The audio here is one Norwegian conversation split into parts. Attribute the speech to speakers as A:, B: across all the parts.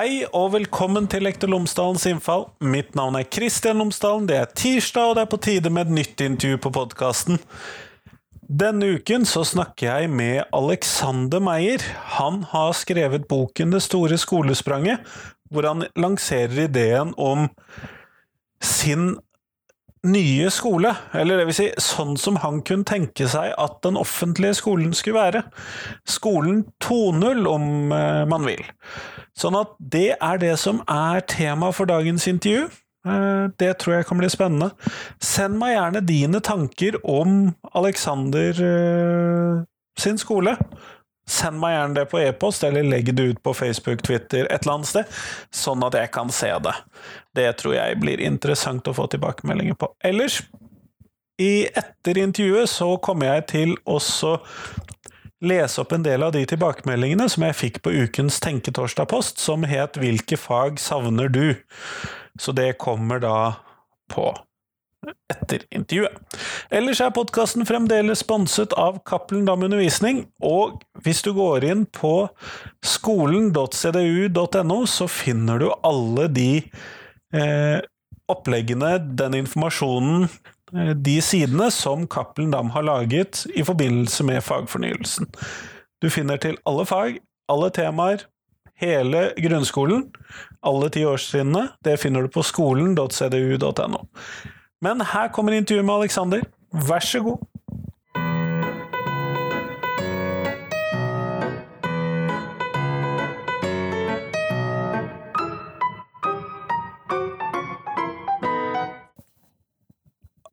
A: Hei og velkommen til Lektor Lomsdalens innfall. Mitt navn er Kristian Lomsdalen. Det er tirsdag, og det er på tide med et nytt intervju på podkasten. Denne uken så snakker jeg med Alexander Meyer. Han har skrevet boken Det store skolespranget, hvor han lanserer ideen om sin nye skole, eller det vil si sånn som han kunne tenke seg at den offentlige skolen skulle være. Skolen 2.0, om eh, man vil. Sånn at det er det som er tema for dagens intervju. Eh, det tror jeg kan bli spennende. Send meg gjerne dine tanker om Alexander eh, sin skole. Send meg gjerne det på e-post, eller legg det ut på Facebook, Twitter, et eller annet sted, sånn at jeg kan se det. Det tror jeg blir interessant å få tilbakemeldinger på. Ellers, i etter intervjuet så kommer jeg til også lese opp en del av de tilbakemeldingene som jeg fikk på ukens Tenketorsdag-post, som het 'Hvilke fag savner du?' Så det kommer da på etter intervjuet. Ellers er podkasten fremdeles sponset av Cappelen Dam Undervisning, og hvis du går inn på skolen.cdu.no, så finner du alle de eh, oppleggene, den informasjonen, eh, de sidene som Cappelen Dam har laget i forbindelse med fagfornyelsen. Du finner til alle fag, alle temaer, hele grunnskolen, alle ti årstrinnene. Det finner du på skolen.cdu.no. Men her kommer intervjuet med Alexander. Vær så god.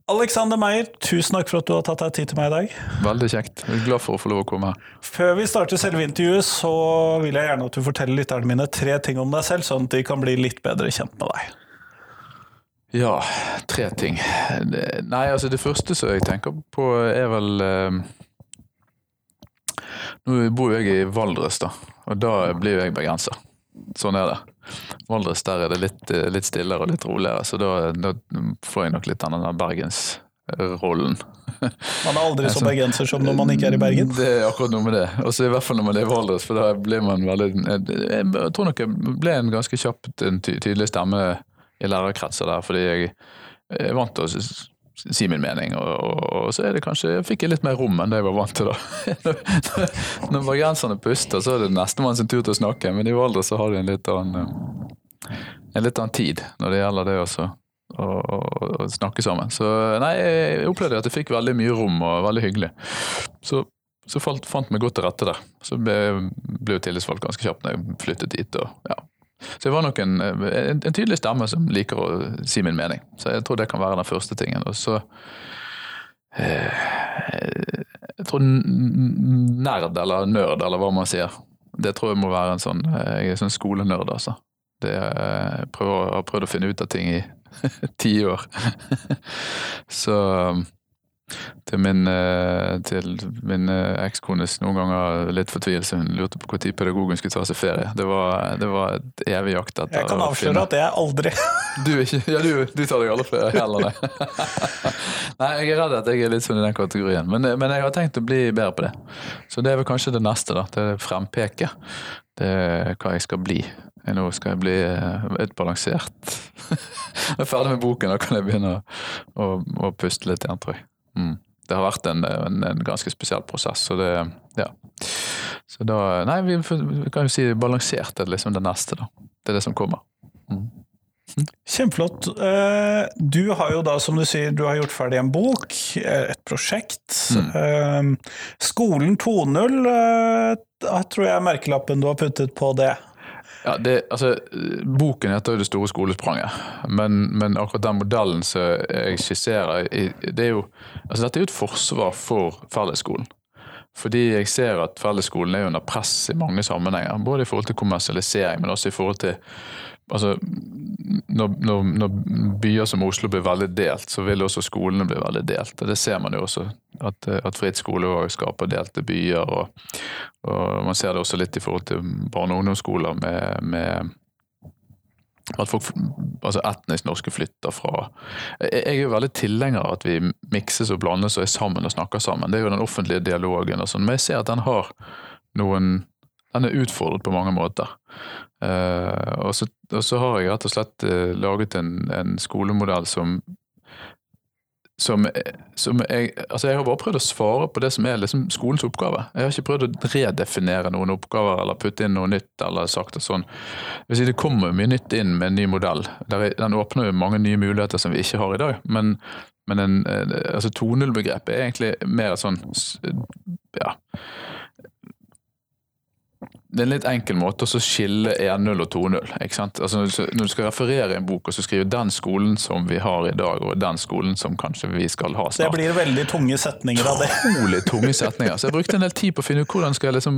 A: Alexander Meyer, tusen takk for at du har tatt deg tid til meg i dag.
B: Veldig kjekt. Jeg er glad for å få lov å komme her.
A: Før vi starter selve intervjuet, så vil jeg gjerne at du forteller lytterne mine tre ting om deg selv, sånn at de kan bli litt bedre kjent med deg.
B: Ja, tre ting. Det, nei, altså det første som jeg tenker på, er vel eh, Nå bor jeg i Valdres, da, og da blir jeg bergenser. Sånn er det. Valdres der er det litt, litt stillere og litt roligere, så da, da får jeg nok litt av den der bergensrollen.
A: Man er aldri så bergenser som når man ikke er i Bergen.
B: Det er akkurat noe med det. Og så i hvert fall når man er i Valdres, for da blir man veldig Jeg tror nok jeg ble en ganske kjapt en tydelig stemme i lærerkretser der, fordi jeg er vant til å si min mening, og, og, og så er det kanskje, jeg fikk jeg litt mer rom enn det jeg var vant til da. Når bergenserne puster, så er det nestemann sin tur til å snakke, men i Valdres så har de en litt annen, en litt annen tid når det gjelder det også. Å, å snakke sammen. Så nei, jeg opplevde at jeg fikk veldig mye rom og veldig hyggelig. Så, så falt, fant meg godt til rette der. Så ble jo tillitsvalgt ganske kjapt når jeg flyttet dit. og ja, så jeg var nok en, en, en, tydelig stemme som liker å si min mening. Så jeg tror det kan være den første tingen. Og så eh, Jeg tror nerd eller nerd, eller hva man sier, det tror jeg må være en sånn Jeg er en sånn skolenerd, altså. Det, jeg prøver, har prøvd å finne ut av ting i ti år. så til min, til min ekskones noen ganger litt fortvilelse. Hun lurte på når pedagogen skulle ta seg ferie. Det var, det var et evig jakt etter
A: Jeg kan avsløre at er aldri.
B: Du, ikke, ja, du, du tar deg aldri ferie heller, nei. nei, jeg er redd at jeg er litt sånn i den kategorien. Men, men, jeg har tenkt å bli bedre på det. Så det er vel kanskje det neste. da, Det frempeke. Det er hva jeg skal bli. Nå skal jeg bli litt balansert Jeg er ferdig med boken, da kan jeg begynne å, å, å puste litt igjen, tror jeg. Mm. Det har vært en, en, en, ganske spesiell prosess. Så det ja. Så da Nei, vi, vi kan jo si balansert er liksom det neste, da. Det er det som kommer. Mm.
A: Kjempeflott. Eh, du har jo da, som du sier, du har gjort ferdig en bok, eh, et prosjekt. Mm. Skolen 2.0 jeg tror jeg er merkelappen du har puttet på det.
B: Ja, det, altså, Boken heter jo 'Det store skolespranget', men, men akkurat den modellen som jeg skisserer, det er jo, altså dette er jo et forsvar for fellesskolen. Fordi jeg ser at fellesskolen er under press i mange sammenhenger. Både i forhold til kommersialisering, men også i forhold til altså, når, når, når, byer som Oslo blir veldig delt, så vil også skolene bli veldig delt. og Det ser man jo også, at, at fritt skolevalg skaper delte byer. Og, og, Man ser det også litt i forhold til barne- og ungdomsskoler med, med at folk, altså etnisk norske flytter fra Jeg er jo veldig tilhenger av at vi mikses og blandes og er sammen og snakker sammen. Det er jo den offentlige dialogen og sånn. Men jeg ser at den har noen den er utfordret på mange måter. Uh, og, så, og, så, har jeg rett og slett uh, laget en, en, skolemodell som som, som jeg, altså jeg har bare prøvd å svare på det som er liksom skolens oppgave. Jeg har ikke prøvd å redefinere noen oppgaver eller putte inn noe nytt. eller sagt og sånn. Det kommer mye nytt inn med en ny modell. Den åpner jo mange nye muligheter som vi ikke har i dag. Men, men en, altså 2.0-begrepet er egentlig mer sånn ja, det er en litt enkel måte å skille 1-0 og 2-0. Altså, når du skal referere en bok og så skrive 'den skolen som vi har i dag', og 'den skolen som kanskje vi skal ha snart'.
A: Det blir veldig tunge setninger av det.
B: Trolig tunge setninger. Så jeg brukte en del tid på å finne ut hvordan skal jeg liksom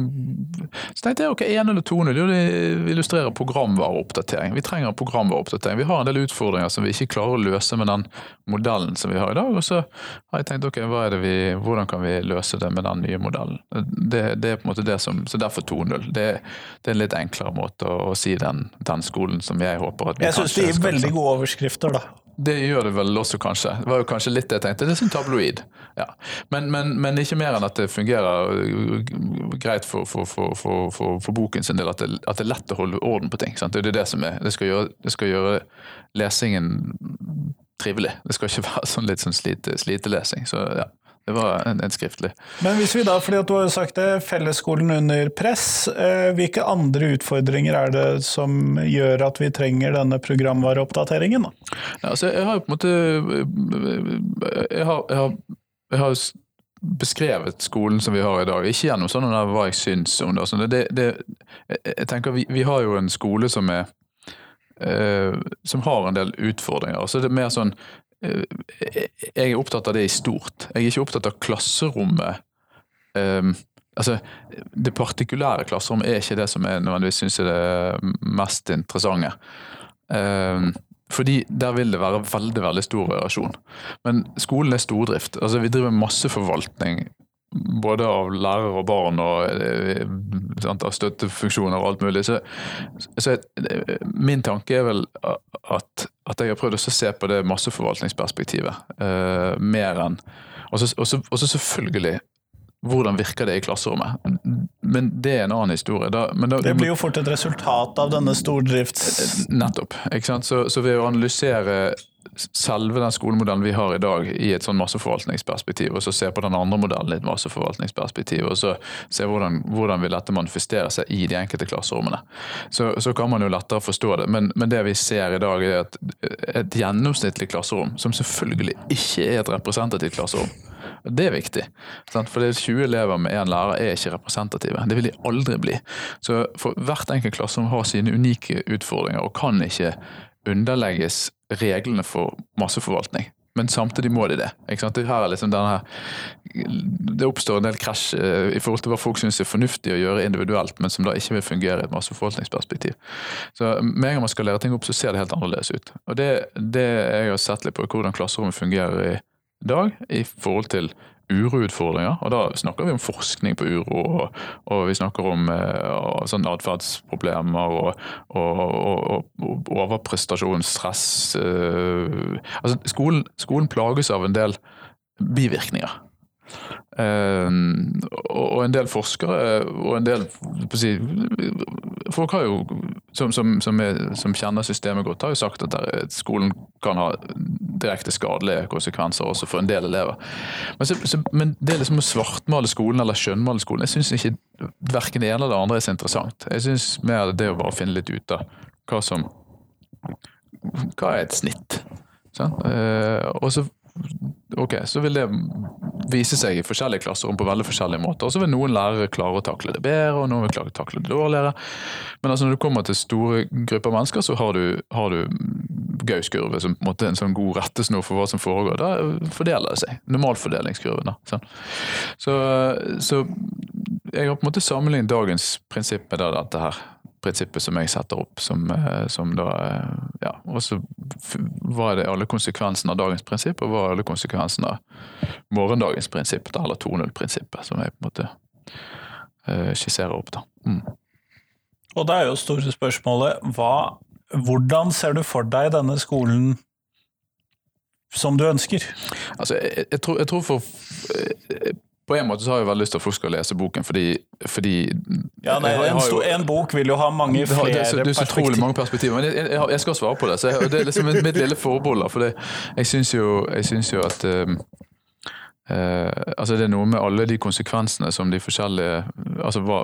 B: Så tenkte jeg ok, 1-0 og 2-0, jo det illustrerer programvareoppdatering. Vi trenger programvareoppdatering. Vi har en del utfordringer som vi ikke klarer å løse med den modellen som vi har i dag. Og så har jeg tenkt ok, vi, hvordan kan vi løse det med den nye modellen. Det, det er på en måte det som, Så derfor 2-0. Det det, er en litt enklere måte å, å si den, den, skolen som jeg håper at vi
A: jeg kanskje Jeg syns det gir veldig gode overskrifter, da.
B: Det gjør det vel også, kanskje. Det var jo kanskje litt det jeg tenkte. Det er sånn tabloid. Ja. Men, men, men, ikke mer enn at det fungerer greit for, for, for, for boken sin del. At det, at det, er lett å holde orden på ting. Sant? Det er det som er. Det skal gjøre, det skal gjøre lesingen trivelig. Det skal ikke være sånn litt sånn slite, slitelesing. Så ja. Det var en, en, skriftlig.
A: Men hvis vi da, fordi at du har sagt det, fellesskolen under press, eh, hvilke andre utfordringer er det som gjør at vi trenger denne programvareoppdateringen? da?
B: Ja, altså, jeg har jo på en måte jeg har, jeg har, jeg har beskrevet skolen som vi har i dag. Ikke gjennom sånn hva jeg syns om det. Sånn. det, det jeg tenker vi, vi, har jo en skole som er eh, som har en del utfordringer. Så det er mer sånn jeg er opptatt av det i stort. Jeg er ikke opptatt av klasserommet. Um, altså, Det partikulære klasserommet er ikke det som jeg nødvendigvis syns er det mest interessante. Um, fordi der vil det være veldig veldig stor variasjon. Men skolen er stordrift. Altså, vi driver masseforvaltning både av lærere og barn og eh, sant, av støttefunksjoner og alt mulig. Så, så min tanke er vel at, at, jeg har prøvd å se på det masseforvaltningsperspektivet. Uh, mer enn Og så selvfølgelig hvordan virker det i klasserommet? Men det er en annen historie. Da,
A: da, det blir jo fort et resultat av denne stordrifts...
B: Nettopp. ikke sant? Så, så ved å analysere selve den skolemodellen vi har i dag i et sånn masseforvaltningsperspektiv, og så se på den andre modellen i et masseforvaltningsperspektiv, og så se hvordan, hvordan vil dette manifestere seg i de enkelte klasserommene. Så, så kan man jo lettere forstå det. Men, men, det vi ser i dag, er at et gjennomsnittlig klasserom, som selvfølgelig ikke er et representativt klasserom, det er viktig. For 20 elever med én lærer er ikke representative. Det vil de aldri bli. Så hvert enkelt klasserom har sine unike utfordringer og kan ikke underlegges reglene for masseforvaltning. Men samtidig må de det. Det, liksom denne, det, oppstår en del krasj eh, i forhold til hva folk syns er fornuftig å gjøre individuelt, men som da ikke vil fungere i et masseforvaltningsperspektiv. Så Med en gang man skal lære ting opp, så ser det helt annerledes ut. Og Det, det jeg har sett litt på hvordan klasserommet fungerer i dag, i forhold til uroutfordringer. Og da snakker vi om forskning på uro, og, og vi snakker om eh, sånn atferdsproblemer og, og, og, overprestasjon, stress eh, Altså, skolen, skolen plages av en del bivirkninger. Uh, og en del forskere og en del si, Folk har jo, som, som, som, er, som, kjenner systemet godt, har jo sagt at der, skolen kan ha direkte skadelige konsekvenser også for en del elever. Men, så, så, men det er liksom å svartmale skolen eller skjønnmale skolen, jeg syns ikke verken det ene eller det andre er så interessant. Jeg syns mer det å bare finne litt ut av hva som Hva er et snitt? Sånn? Og så ok, så vil det vise seg i forskjellige klasserom på veldig forskjellige måter. Og så vil noen lærere klare å takle det bedre, og noen vil klare å takle det dårligere. Men altså når du kommer til store grupper mennesker, så har du, har du Gaus-kurve som på en måte en sånn god rettesnor for hva som foregår. Da fordeler det seg. Normalfordelingskurven. da. Sånn. Så, så jeg har på en måte sammenlignet dagens prinsipp med dette her prinsippet som jeg setter opp, som, eh, som da eh, Ja, og så hva er det alle konsekvensene av dagens prinsipp, og var alle konsekvensene av morgendagens prinsipp, da, eller 2.0-prinsippet, som jeg på en måte uh, skisserer opp. da. Mm.
A: Og da er jo store spørsmålet hva, hvordan ser du for deg denne skolen som du ønsker?
B: Altså, jeg, jeg, tror, jeg tror, for på en måte så har jeg veldig lyst til at folk skal lese boken, fordi, fordi
A: Ja, nei, en,
B: jo-
A: en bok vil jo ha mange
B: flere det, så, det er så utrolig mange perspektiver. Men jeg, jeg, jeg skal svare på det. Så jeg, det er liksom mitt, lille forbehold. For det, jeg syns jo, jo at um, uh, altså Det er noe med alle de konsekvensene som de forskjellige altså hva,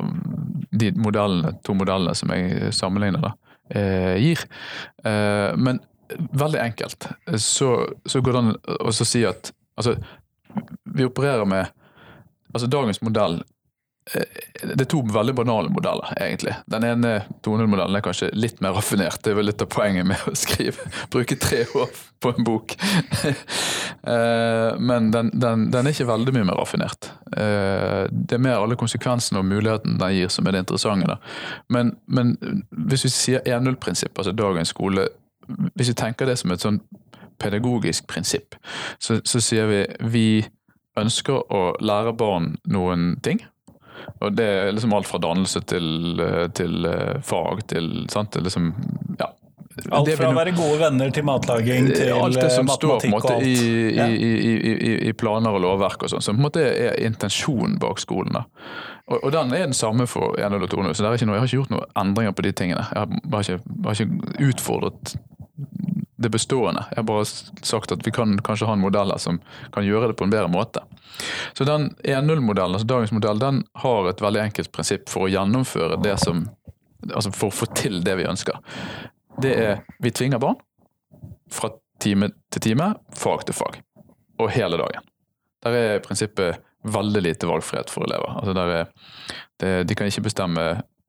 B: De modellene, to modellene som jeg sammenligner, da, uh, gir. Uh, men veldig enkelt så, så går det an å si at altså, vi opererer med altså Dagens modell eh, det er to veldig banale modeller, egentlig. Den ene 200-modellen er kanskje litt mer raffinert. Det er vel litt av poenget med å skrive. Bruke tre år på en bok. Eh, Men den, den, den er ikke veldig mye mer raffinert. Eh, Det er mer alle konsekvensene og mulighetene den gir som er det interessante. Men, men hvis vi sier 1-0-prinsipp, altså dagens skole Hvis vi tenker det som et sånn pedagogisk prinsipp, så, så sier vi vi ønsker å lære barn noen ting. Og det er liksom alt fra dannelse til, eh, til eh, fag til sant? Det er liksom, ja.
A: Alt fra å være gode venner til matlaging til
B: alt det som
A: eh,
B: står på en måte i, i, i, i, planer og lovverk og sånn, som på en måte er intensjonen bak skolen. da. Og, og den er den samme for 1 og 2 så noe, jeg har ikke gjort noen endringer på de tingene. Jeg har bare ikke, jeg har ikke utfordret det bestående. Jeg har bare sagt at vi kan kanskje ha en modell her som kan gjøre det på en bedre måte. Så den 1.0-modellen, altså dagens modell, den har et veldig enkelt prinsipp for å gjennomføre det som Altså for å få til det vi ønsker. Det er vi tvinger barn fra time til time, fag til fag. Og hele dagen. Der er i prinsippet veldig lite valgfrihet for elever. Altså er, det, de kan ikke bestemme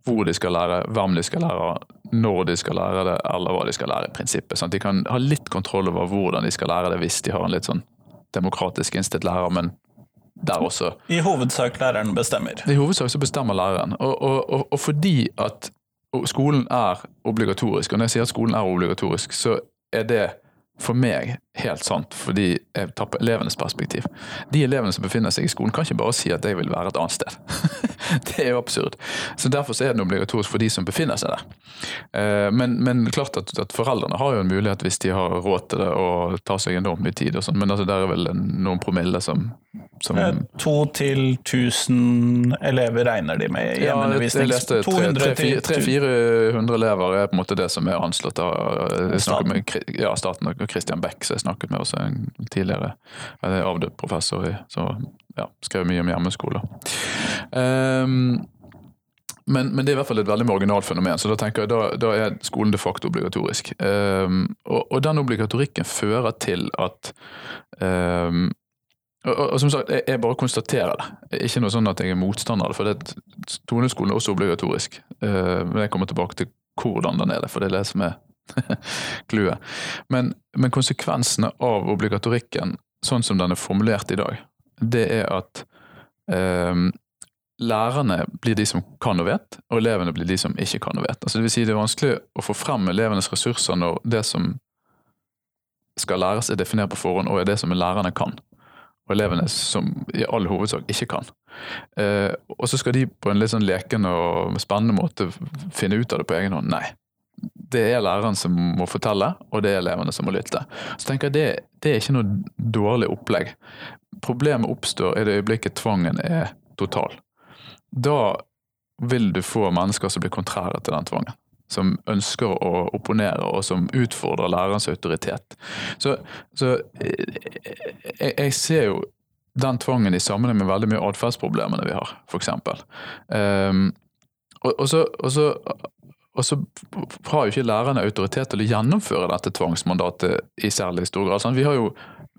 B: hvor de skal lære, hvem de skal lære, når de skal lære det, eller hva de skal lære. i prinsippet. At de kan ha litt kontroll over hvordan de skal lære det, hvis de har en litt sånn demokratisk innstilt lærer, men der også
A: I hovedsak læreren bestemmer.
B: i hovedsak så bestemmer læreren. Og, og, og, og fordi at skolen er obligatorisk, og når jeg sier at skolen er obligatorisk, så er det for meg helt sant, fordi jeg tar på elevenes perspektiv. De elevene som befinner seg i skolen, kan ikke bare si at jeg vil være et annet sted. det er jo absurd. Så Derfor så er den obligatorisk for de som befinner seg der. Eh, Men, men klart at, at foreldrene har jo en mulighet, hvis de har råd til det, å ta seg enormt mye tid. og sånn, Men altså, der er vel noen promille som, som
A: Eh, To til 1000 elever regner de med i
B: ja, jeg, jeg
A: hjemmeundervisning.
B: leste
A: 200 til
B: 300-400 elever er på en måte det som er anslått av Kri- ja, staten og Christian Beck, Så jeg snakket med, også en tidligere avdød professor i, som ja, skrev mye om hjemmeskole. Um, men, men det er i hvert fall et veldig marginalt fenomen, så da tenker jeg da, da er skolen de facto obligatorisk. Um, og, og den obligatorikken fører til at um, og, og som sagt, jeg, jeg bare konstaterer det. Ikke noe sånn at jeg er motstander av det, for det, toneskolen er også obligatorisk. Uh, men jeg kommer tilbake til hvordan den er det, for det er det som er clouet. men, men konsekvensene av obligatorikken, sånn som den er formulert i dag, det er at eh, lærerne blir de som kan og vet, og elevene blir de som ikke kan og vet. Altså det vil si det er vanskelig å få frem elevenes ressurser når det som skal læres er definert på forhånd, og er det som lærerne kan og elevene som i all hovedsak ikke kan. Eh, og så skal de på en litt sånn lekende og spennende måte finne ut av det på egen hånd. Nei. Det er læreren som må fortelle, og det er elevene som må lytte. Så tenker jeg det, det er ikke noe dårlig opplegg. Problemet oppstår i det øyeblikket tvangen er total. Da vil du få mennesker som blir kontrære til den tvangen. Som ønsker å opponere, og som utfordrer lærerens autoritet. Så, så jeg, jeg ser jo den tvangen i sammenheng med veldig mye atferdsproblemene vi har, f.eks. Um, og, og, og, så, og så har jo ikke lærerne autoritet til å gjennomføre dette tvangsmandatet i særlig stor grad. Vi har jo,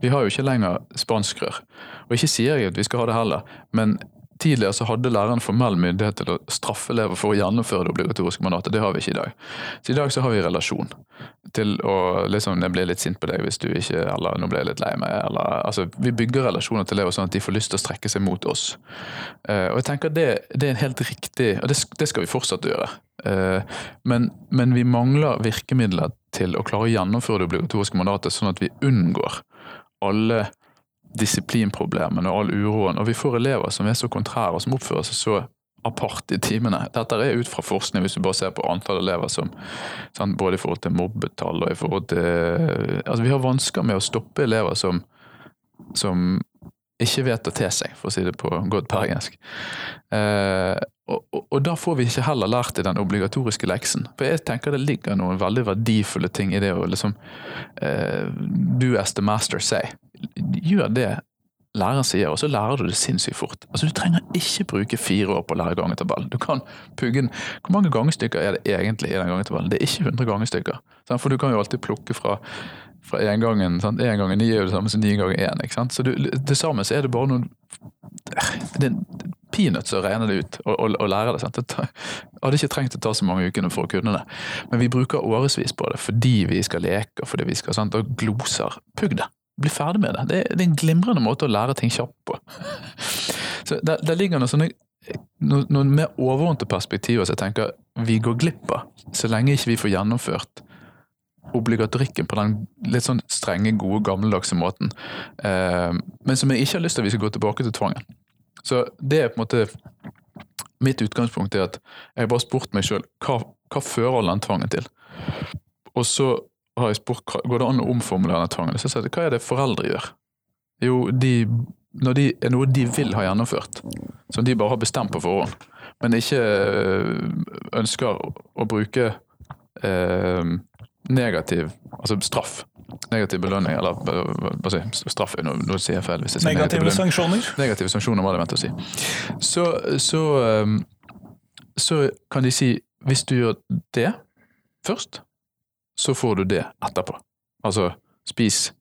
B: vi har jo ikke lenger spanskrør. Og ikke sier jeg at vi skal ha det heller, men Tidligere så hadde læreren formell myndighet til å straffe elever for å gjennomføre det obligatoriske mandatet. Det har vi ikke i dag. Så i dag så har vi relasjon til å liksom Jeg blir litt sint på deg hvis du ikke Eller nå ble jeg litt lei meg. Eller, altså, vi bygger relasjoner til elever sånn at de får lyst til å strekke seg mot oss. Uh, og jeg tenker det, det er en helt riktig, og det, det skal vi fortsatt gjøre. Uh, men, men vi mangler virkemidler til å klare å gjennomføre det obligatoriske mandatet, sånn at vi unngår alle disiplinproblemene og all uroen. Og vi får elever som er så kontrære og som oppfører seg så apart i timene. Dette er ut fra forskning, hvis du bare ser på antall elever som sant, Både i forhold til mobbetall og i forhold til Altså, vi har vansker med å stoppe elever som, som ikke vet å te seg, for å si det på godt bergensk. Eh, og, og, og, da får vi ikke heller lært i den obligatoriske leksen. For jeg tenker det ligger noen veldig verdifulle ting i det å liksom eh, Do as the master say. Gjør det læreren sier, og så lærer du det sinnssykt fort. Altså Du trenger ikke bruke fire år på å lære gangetabellen. Du kan pugge den. Hvor mange gangestykker er det egentlig i den gangetabellen? Det er ikke 100 gangestykker. For du kan jo alltid plukke fra fra én gangen. Sant? Én ganger ni er jo det samme som ni ganger én. ikke sant? Så til sammen så er det bare noen det er peanuts å regne det ut og, og, og lære det. sant? Jeg hadde ikke trengt å ta så mange ukene for å kunne det. Men vi bruker årevis på det fordi vi skal leke og fordi vi skal sant? og gloser. Pugg det! Bli ferdig med det. det. Det er en glimrende måte å lære ting kjapt på. Så der, der ligger noen, sånne noen, mer overordnede perspektiver som jeg tenker vi går glipp av, så lenge ikke vi får gjennomført obligatorikken på den litt sånn strenge, gode, gammeldagse måten. Eh, men som jeg ikke har lyst til at vi skal gå tilbake til tvangen. Så det er på en måte Mitt utgangspunkt er at jeg bare spurt meg sjøl hva, hva fører den tvangen til? Og så har jeg spurt går det an å omformulere den tvangen. Så jeg sa hva er det foreldre gjør? Jo, de, når de er noe de vil ha gjennomført, som de bare har bestemt på forhånd, men ikke øh, ønsker å bruke eh, negativ altså straff. Negativ belønning, eller hva si, straff nå, nå sier jeg feil. hvis jeg sier
A: Negative negativ sanksjoner?
B: Negative sanksjoner var det jeg mente å si. Så, så, um, så kan de si hvis du gjør det først, så får du det etterpå. Altså spis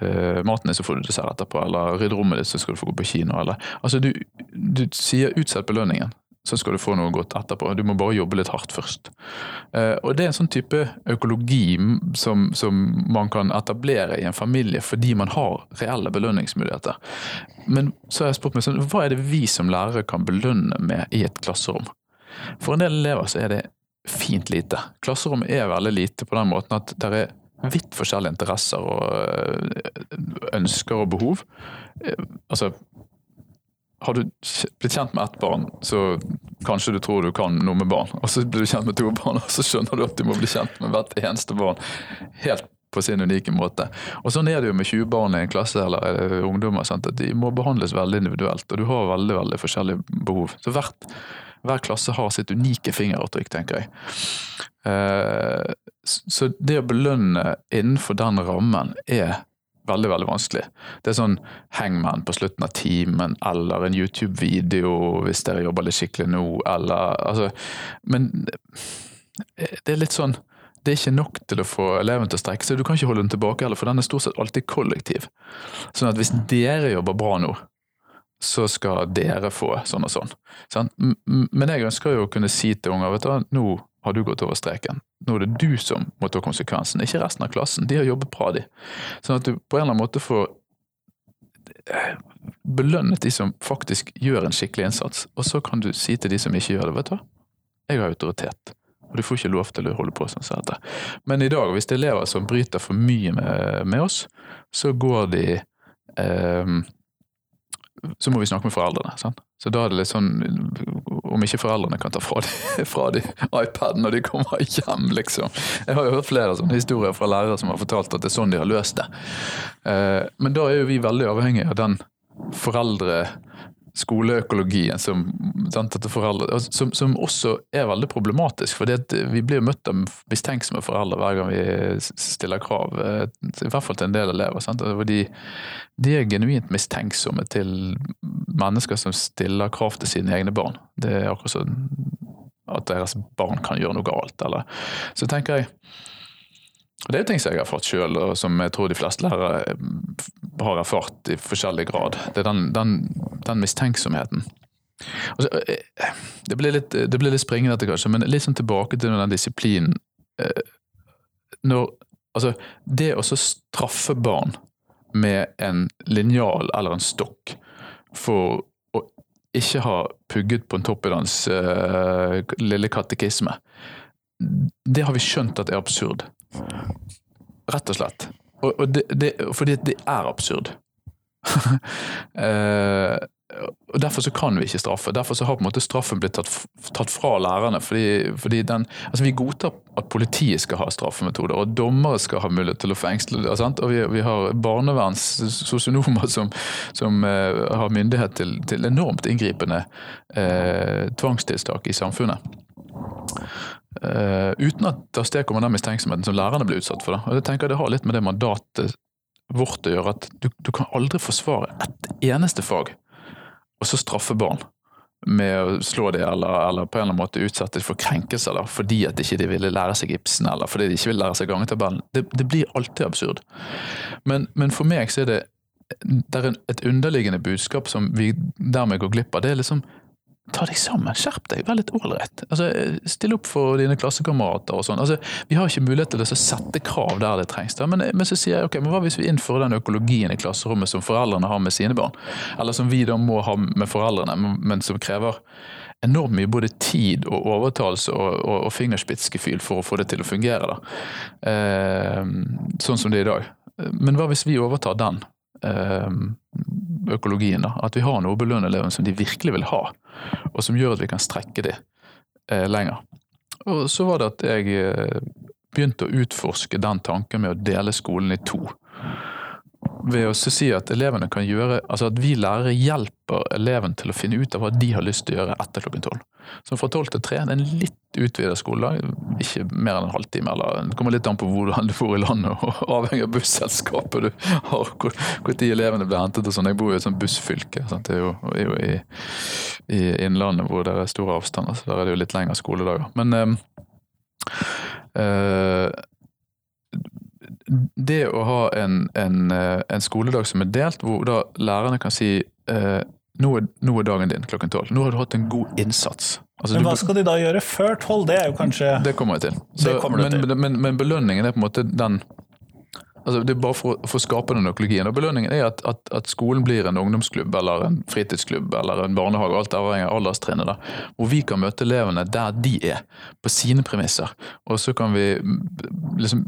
B: eh, maten din, så får du dessert etterpå, eller rydd rommet ditt, så skal du få gå på kino, eller Altså du, du sier utsett belønningen så skal du få noe godt etterpå. Du må bare jobbe litt hardt først. Eh, og Det er en sånn type økologi som, som, man kan etablere i en familie fordi man har reelle belønningsmuligheter. Men så har jeg spurt meg sånn, hva er det vi som lærere kan belønne med i et klasserom? For en del elever så er det fint lite. Klasserommet er veldig lite på den måten at det er vidt forskjellige interesser og eh, ønsker og behov. Eh, altså har du blitt kjent med ett barn, så kanskje du tror du kan noe med barn. Og så blir du kjent med to barn, og så skjønner du at du må bli kjent med hvert eneste barn. Helt på sin unike måte. Og Sånn er det jo med 20 barn i en klasse eller ungdommer. Sant? at De må behandles veldig individuelt, og du har veldig veldig forskjellige behov. Så hvert, hver klasse har sitt unike fingeravtrykk, tenker jeg. Eh, så det å belønne innenfor den rammen er veldig veldig vanskelig. Det er sånn hangman på slutten av timen, eller en YouTube-video hvis dere jobber litt skikkelig nå, eller altså Men det er litt sånn det er ikke nok til å få eleven til å strekke seg. Du kan ikke holde den tilbake heller, for den er stort sett alltid kollektiv. Sånn at hvis dere jobber bra nå, så skal dere få sånn og sånn. Men jeg ønsker jo å kunne si til unger vet du, nå har du gått over streken. Nå er det du som må ta konsekvensen, ikke resten av klassen. De har jobbet bra, de. Sånn at du på en eller annen måte får eh, belønnet de som faktisk gjør en skikkelig innsats, og så kan du si til de som ikke gjør det, vet du hva, jeg har autoritet. Og du får ikke lov til å holde på sånn som dette. Men i dag, hvis det er elever som bryter for mye med, med oss, så går de eh, så må vi snakke med foreldrene. Sant? Så da er det litt sånn Om ikke foreldrene kan ta fra de, fra de iPaden når de kommer hjem, liksom. Jeg har jo hørt flere sånne historier fra lærere som har fortalt at det er sånn de har løst det. Eh, men da er jo vi veldig avhengig av den foreldre skoleøkologien som, foreldre, som, som, også er veldig problematisk. For vi blir møtt av mistenksomme foreldre hver gang vi stiller krav. Eh, I hvert fall til en del elever. Sant? De, de, er genuint mistenksomme til mennesker som stiller krav til sine egne barn. Det er akkurat sånn at deres barn kan gjøre noe galt. Eller. Så tenker jeg det er jo ting som jeg har fått sjøl, og som jeg tror de fleste lærere eh, har erfart i forskjellig grad. Det er den, den, den mistenksomheten. Altså, det, blir litt, det blir litt springende dette, kanskje, men litt sånn tilbake til den disiplinen. Eh, når, altså, det å straffe barn med en linjal eller en stokk for å ikke ha pugget på en toppidans uh, lille katekisme, det har vi skjønt at er absurd. Rett og slett. Og, og det, det, fordi det er absurd. uh, og Derfor så kan vi ikke straffe. Derfor så har på en måte straffen blitt tatt, tatt fra lærerne. fordi, fordi den, altså Vi godtar at politiet skal ha straffemetoder, og dommere skal ha mulighet til å fengsle. Sant? Og vi, vi har barnevernssosionomer som, som uh, har myndighet til, til enormt inngripende uh, tvangstiltak i samfunnet. Uh, uten at det avstedkommer den mistenksomheten som lærerne blir utsatt for. Da. Og jeg tenker Det har litt med det mandatet vårt å gjøre at du, du kan aldri forsvare ett eneste fag og så straffe barn med å slå dem eller, eller, på en eller annen måte utsette dem for krenkelser da, fordi at ikke de ville lære seg Ibsen eller fordi de ikke ville lære seg gangetabellen. Det, det blir alltid absurd. Men, men, for meg så er det, det er et underliggende budskap som vi dermed går glipp av. Det er liksom ta deg sammen, skjerp deg, vær litt ålreit. Altså, still opp for dine klassekamerater og sånn. Altså, vi har ikke mulighet til å sette krav der det trengs. Men, men, så sier jeg ok, men hva hvis vi innfører den økologien i klasserommet som foreldrene har med sine barn? Eller som vi da må ha med foreldrene, men som krever enormt mye både tid og overtalelse og, og, og fingerspitzgefühl for å få det til å fungere. da. Eh, sånn som det er i dag. Men hva hvis vi overtar den? Eh, økologien. da, At vi har noe å belønne elevene som de virkelig vil ha, og som gjør at vi kan strekke dem eh, lenger. Og Så var det at jeg eh, begynte å utforske den tanken med å dele skolen i to ved å si at elevene kan gjøre, altså at vi lærere hjelper eleven til å finne ut av hva de har lyst til å gjøre etter klokken tolv. Så fra tolv til tre det en litt utvidet skoledag, ikke mer enn en halvtime. eller Det kommer litt an på hvor du bor i landet, og avhengig av busselskapet du har, hvor, hvor de elevene blir hentet. og sånn. Jeg bor jo i et sånt bussfylke. Sant? Det er jo, er jo i, i, Innlandet hvor det er store avstander, så der er det jo litt lengre skoledager. Men øh, øh, det å ha en, en, eh, en, skoledag som er delt, hvor da lærerne kan si eh, nå, er, nå er dagen din klokken tolv. Nå har du hatt en god innsats.
A: Altså, men hva skal de da gjøre før tolv? Det er jo kanskje
B: Det kommer jeg til. Så, men, til. Men, men, belønningen er på en måte den Altså, det er bare for, for å skape den økologien. Og Belønningen er at, at, at, skolen blir en ungdomsklubb eller en fritidsklubb eller en barnehage, alt avhengig av alderstrinnet, hvor vi kan møte elevene der de er, på sine premisser. Og så kan vi liksom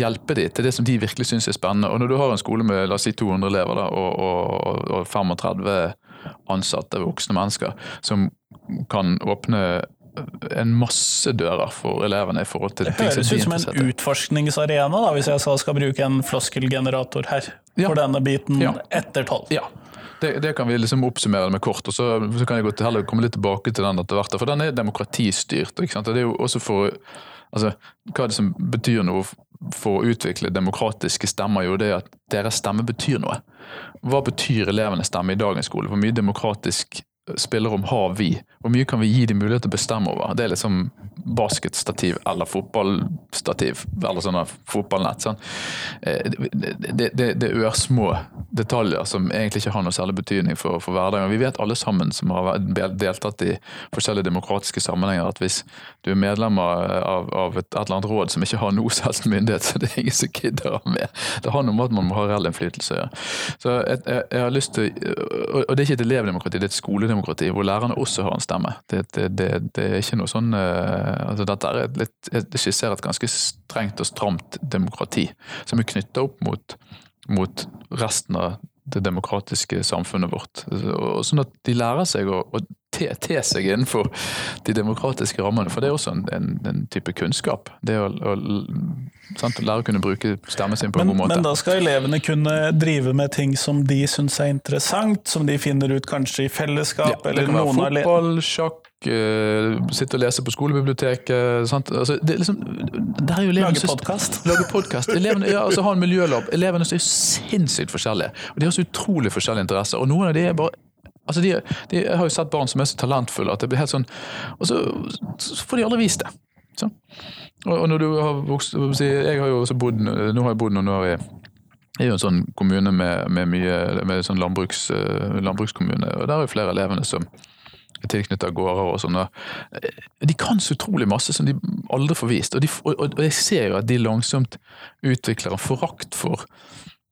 B: hjelpe dem til det som de virkelig syns er spennende. Og Når du har en skole med la oss si 200 elever da, og, og, og 35 ansatte voksne mennesker som kan åpne en masse dører for elevene i forhold til
A: det ting som de er interessert i. Høres ut som en utforskningsarena, da, hvis jeg skal bruke en floskelgenerator her, ja. for denne biten ja. etter tolv.
B: Ja. Det, det, kan vi liksom oppsummere med kort, og så, så kan jeg gå heller komme litt tilbake til den etter hvert. For den er demokratistyrt. Ikke sant? Og det er jo også for altså, Hva er det som betyr noe for å utvikle demokratiske stemmer? Jo, det er at deres stemme betyr noe. Hva betyr elevenes stemme i dagens skole? Hvor mye demokratisk spillerom har vi? Hvor mye kan vi gi dem mulighet til å bestemme over? Det er liksom basketstativ eller fotballstativ, eller sånne fotballnett. Sånn. Eh, det, det, det, er ørsmå detaljer som egentlig ikke har noe særlig betydning for, for hverdagen. Vi vet alle sammen som har deltatt i forskjellige demokratiske sammenhenger, at hvis du er medlem av, av et, et, eller annet råd som ikke har noe selvs myndighet, så det er ingen som gidder å med. Det har noe med at man må ha reell innflytelse å gjøre. Så jeg, jeg, jeg, har lyst til, Og det er ikke et elevdemokrati, det er et skoledemokrati demokrati, hvor lærerne også har en stemme. Det, det, det, det er ikke noe sånn uh, altså Dette er litt, det skisserer et ganske strengt og stramt demokrati, som er knytta opp mot, mot, resten av det demokratiske samfunnet vårt. Og sånn at de lærer seg å, å te, te, seg innenfor de demokratiske rammene. For det er også en, en, en type kunnskap. Det å, å, sant, lære å kunne bruke stemmen sin på
A: men,
B: en god måte.
A: Men da skal elevene kunne drive med ting som de syns er interessant, som de finner ut kanskje i fellesskap? Ja,
B: det kan være fotball, sjakk, sitte og lese på skolebiblioteket. Sant? Altså, det er liksom, det er
A: lage podkast.
B: Lage podkast. Ja, altså, ha en miljølab. Elevene er jo sinnssykt forskjellige. Og de har så utrolig forskjellige interesser. Og noen av de er bare Altså de, de, jeg har jo sett barn som er så talentfulle at det blir helt sånn Og så, så får de aldri vist det. Så. Og, og, når du har vokst Jeg har jo også bodd Nå har jeg bodd noen år i jeg er jo en sånn kommune med, med mye med sånn landbruks, eh, landbrukskommune, og der er jo flere elevene som tilknyttet gårder og sånn. Eh, de kan så utrolig masse som de aldri får vist, og, de, og, og jeg ser jo at de langsomt utvikler en forakt for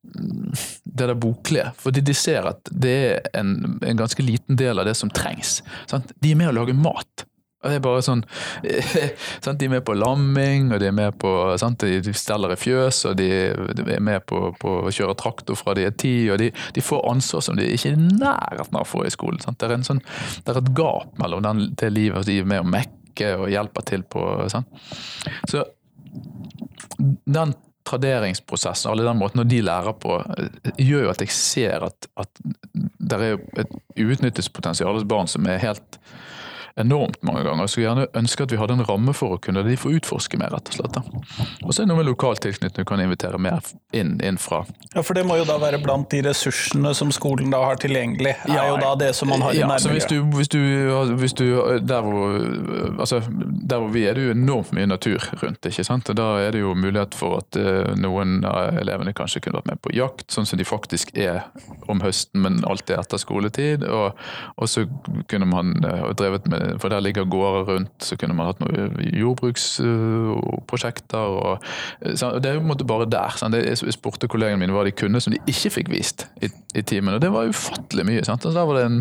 B: det der boklige. Fordi de ser at det er en, en, ganske liten del av det som trengs. Sant? De er med å lage mat. Det er bare sånn, sant? De er med på lamming, og de er med på sant? De steller i fjøs, og de, er med på, på, å kjøre traktor fra de er ti, og de, de, får ansvar som de ikke er i nærheten av å få i skolen. Sant? Det, er sånn, det er et gap mellom den, det livet de er med å mekke og hjelper til på. Sant? Så den traderingsprosessen, alle den måten de lærer på, gjør jo at jeg ser at, at det er et uutnyttelsespotensial hos barn som er helt enormt mange ganger. Jeg skulle gjerne ønske at vi hadde en ramme for å kunne de få utforske mer, rett og slett. Og så er det noe med lokal tilknytning du kan invitere mer inn, inn, fra.
A: Ja, for det må jo da være blant de ressursene som skolen da har tilgjengelig, er ja, jo da det som man har i ja, nærmiljøet.
B: Hvis du, hvis, du, hvis du, der hvor, altså, der hvor vi er det jo enormt mye natur rundt, ikke sant. Og da er det jo mulighet for at uh, noen av elevene kanskje kunne vært med på jakt, sånn som de faktisk er om høsten, men alltid etter skoletid. Og, og så kunne man uh, drevet med for der ligger gårder rundt. Så kunne man hatt noen jordbruksprosjekter. og Det er jo på en måte bare der. Sant? Jeg spurte kollegene mine hva de kunne som de ikke fikk vist i, i timen, og det var ufattelig mye. Sant? Altså, der var det en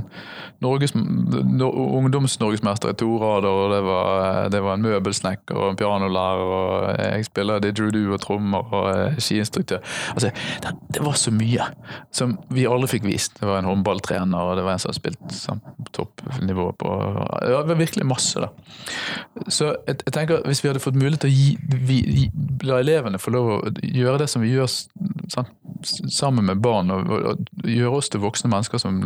B: Norges, ungdomsnorgesmester i to rader, og det var, det var en møbelsnekker og en pianolærer, og jeg spiller didgeridoo og trommer og skiinstruktør. Altså, det, det, var så mye som vi aldri fikk vist. Det var en håndballtrener, og det var en som har spilt toppnivå på det var virkelig masse, da. Så jeg, jeg, tenker hvis vi hadde fått mulighet til å gi, vi, la elevene få lov å gjøre det som vi gjør sant, sammen med barn, og, og, og, gjøre oss til voksne mennesker som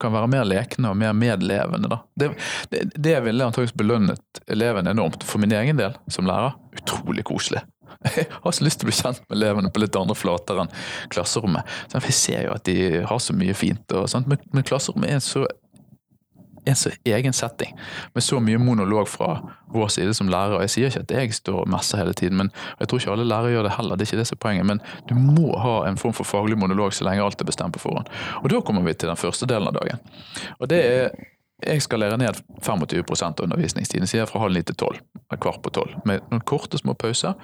B: kan være mer lekne og mer medlevende. Da. Det, det, det ville antakeligvis belønnet elevene enormt. For min egen del, som lærer, utrolig koselig. Jeg har så lyst til å bli kjent med elevene på litt andre flater enn klasserommet. Jeg ser jo at de har så mye fint, og, men, men klasserommet er så en så egen setting, med så mye monolog fra vår side som lærer. og Jeg sier ikke at jeg står og messer hele tiden, men jeg tror ikke alle lærere gjør det heller. det er ikke det som er poenget, Men du må ha en form for faglig monolog så lenge alt er bestemt på forhånd. Og Da kommer vi til den første delen av dagen. Og det er jeg skal lære ned 25 av undervisningstiden, sier jeg fra halv ni til tolv. Kvart på tolv. Med noen korte, små pauser.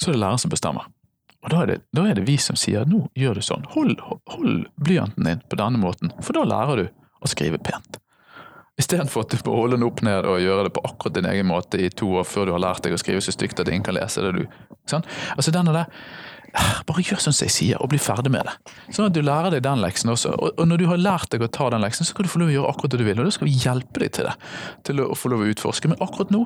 B: Så er det læreren som bestemmer. Og da er, det, da er det vi som sier nå gjør du sånn. Hold, hold blyanten din på denne måten, for da lærer du å skrive pent. Istedenfor at du må holde den opp ned og gjøre det på akkurat din egen måte i to år før du har lært deg å skrive så stygt at ingen kan lese det. du. Sånn? Altså denne der, ah, Bare gjør som jeg sier, og bli ferdig med det. Sånn at du lærer deg den leksen også. Og, når du har lært deg å ta den leksen, så skal du få lov å gjøre akkurat det du vil. Og da skal vi hjelpe deg til det. Til å få lov å utforske. Men akkurat nå,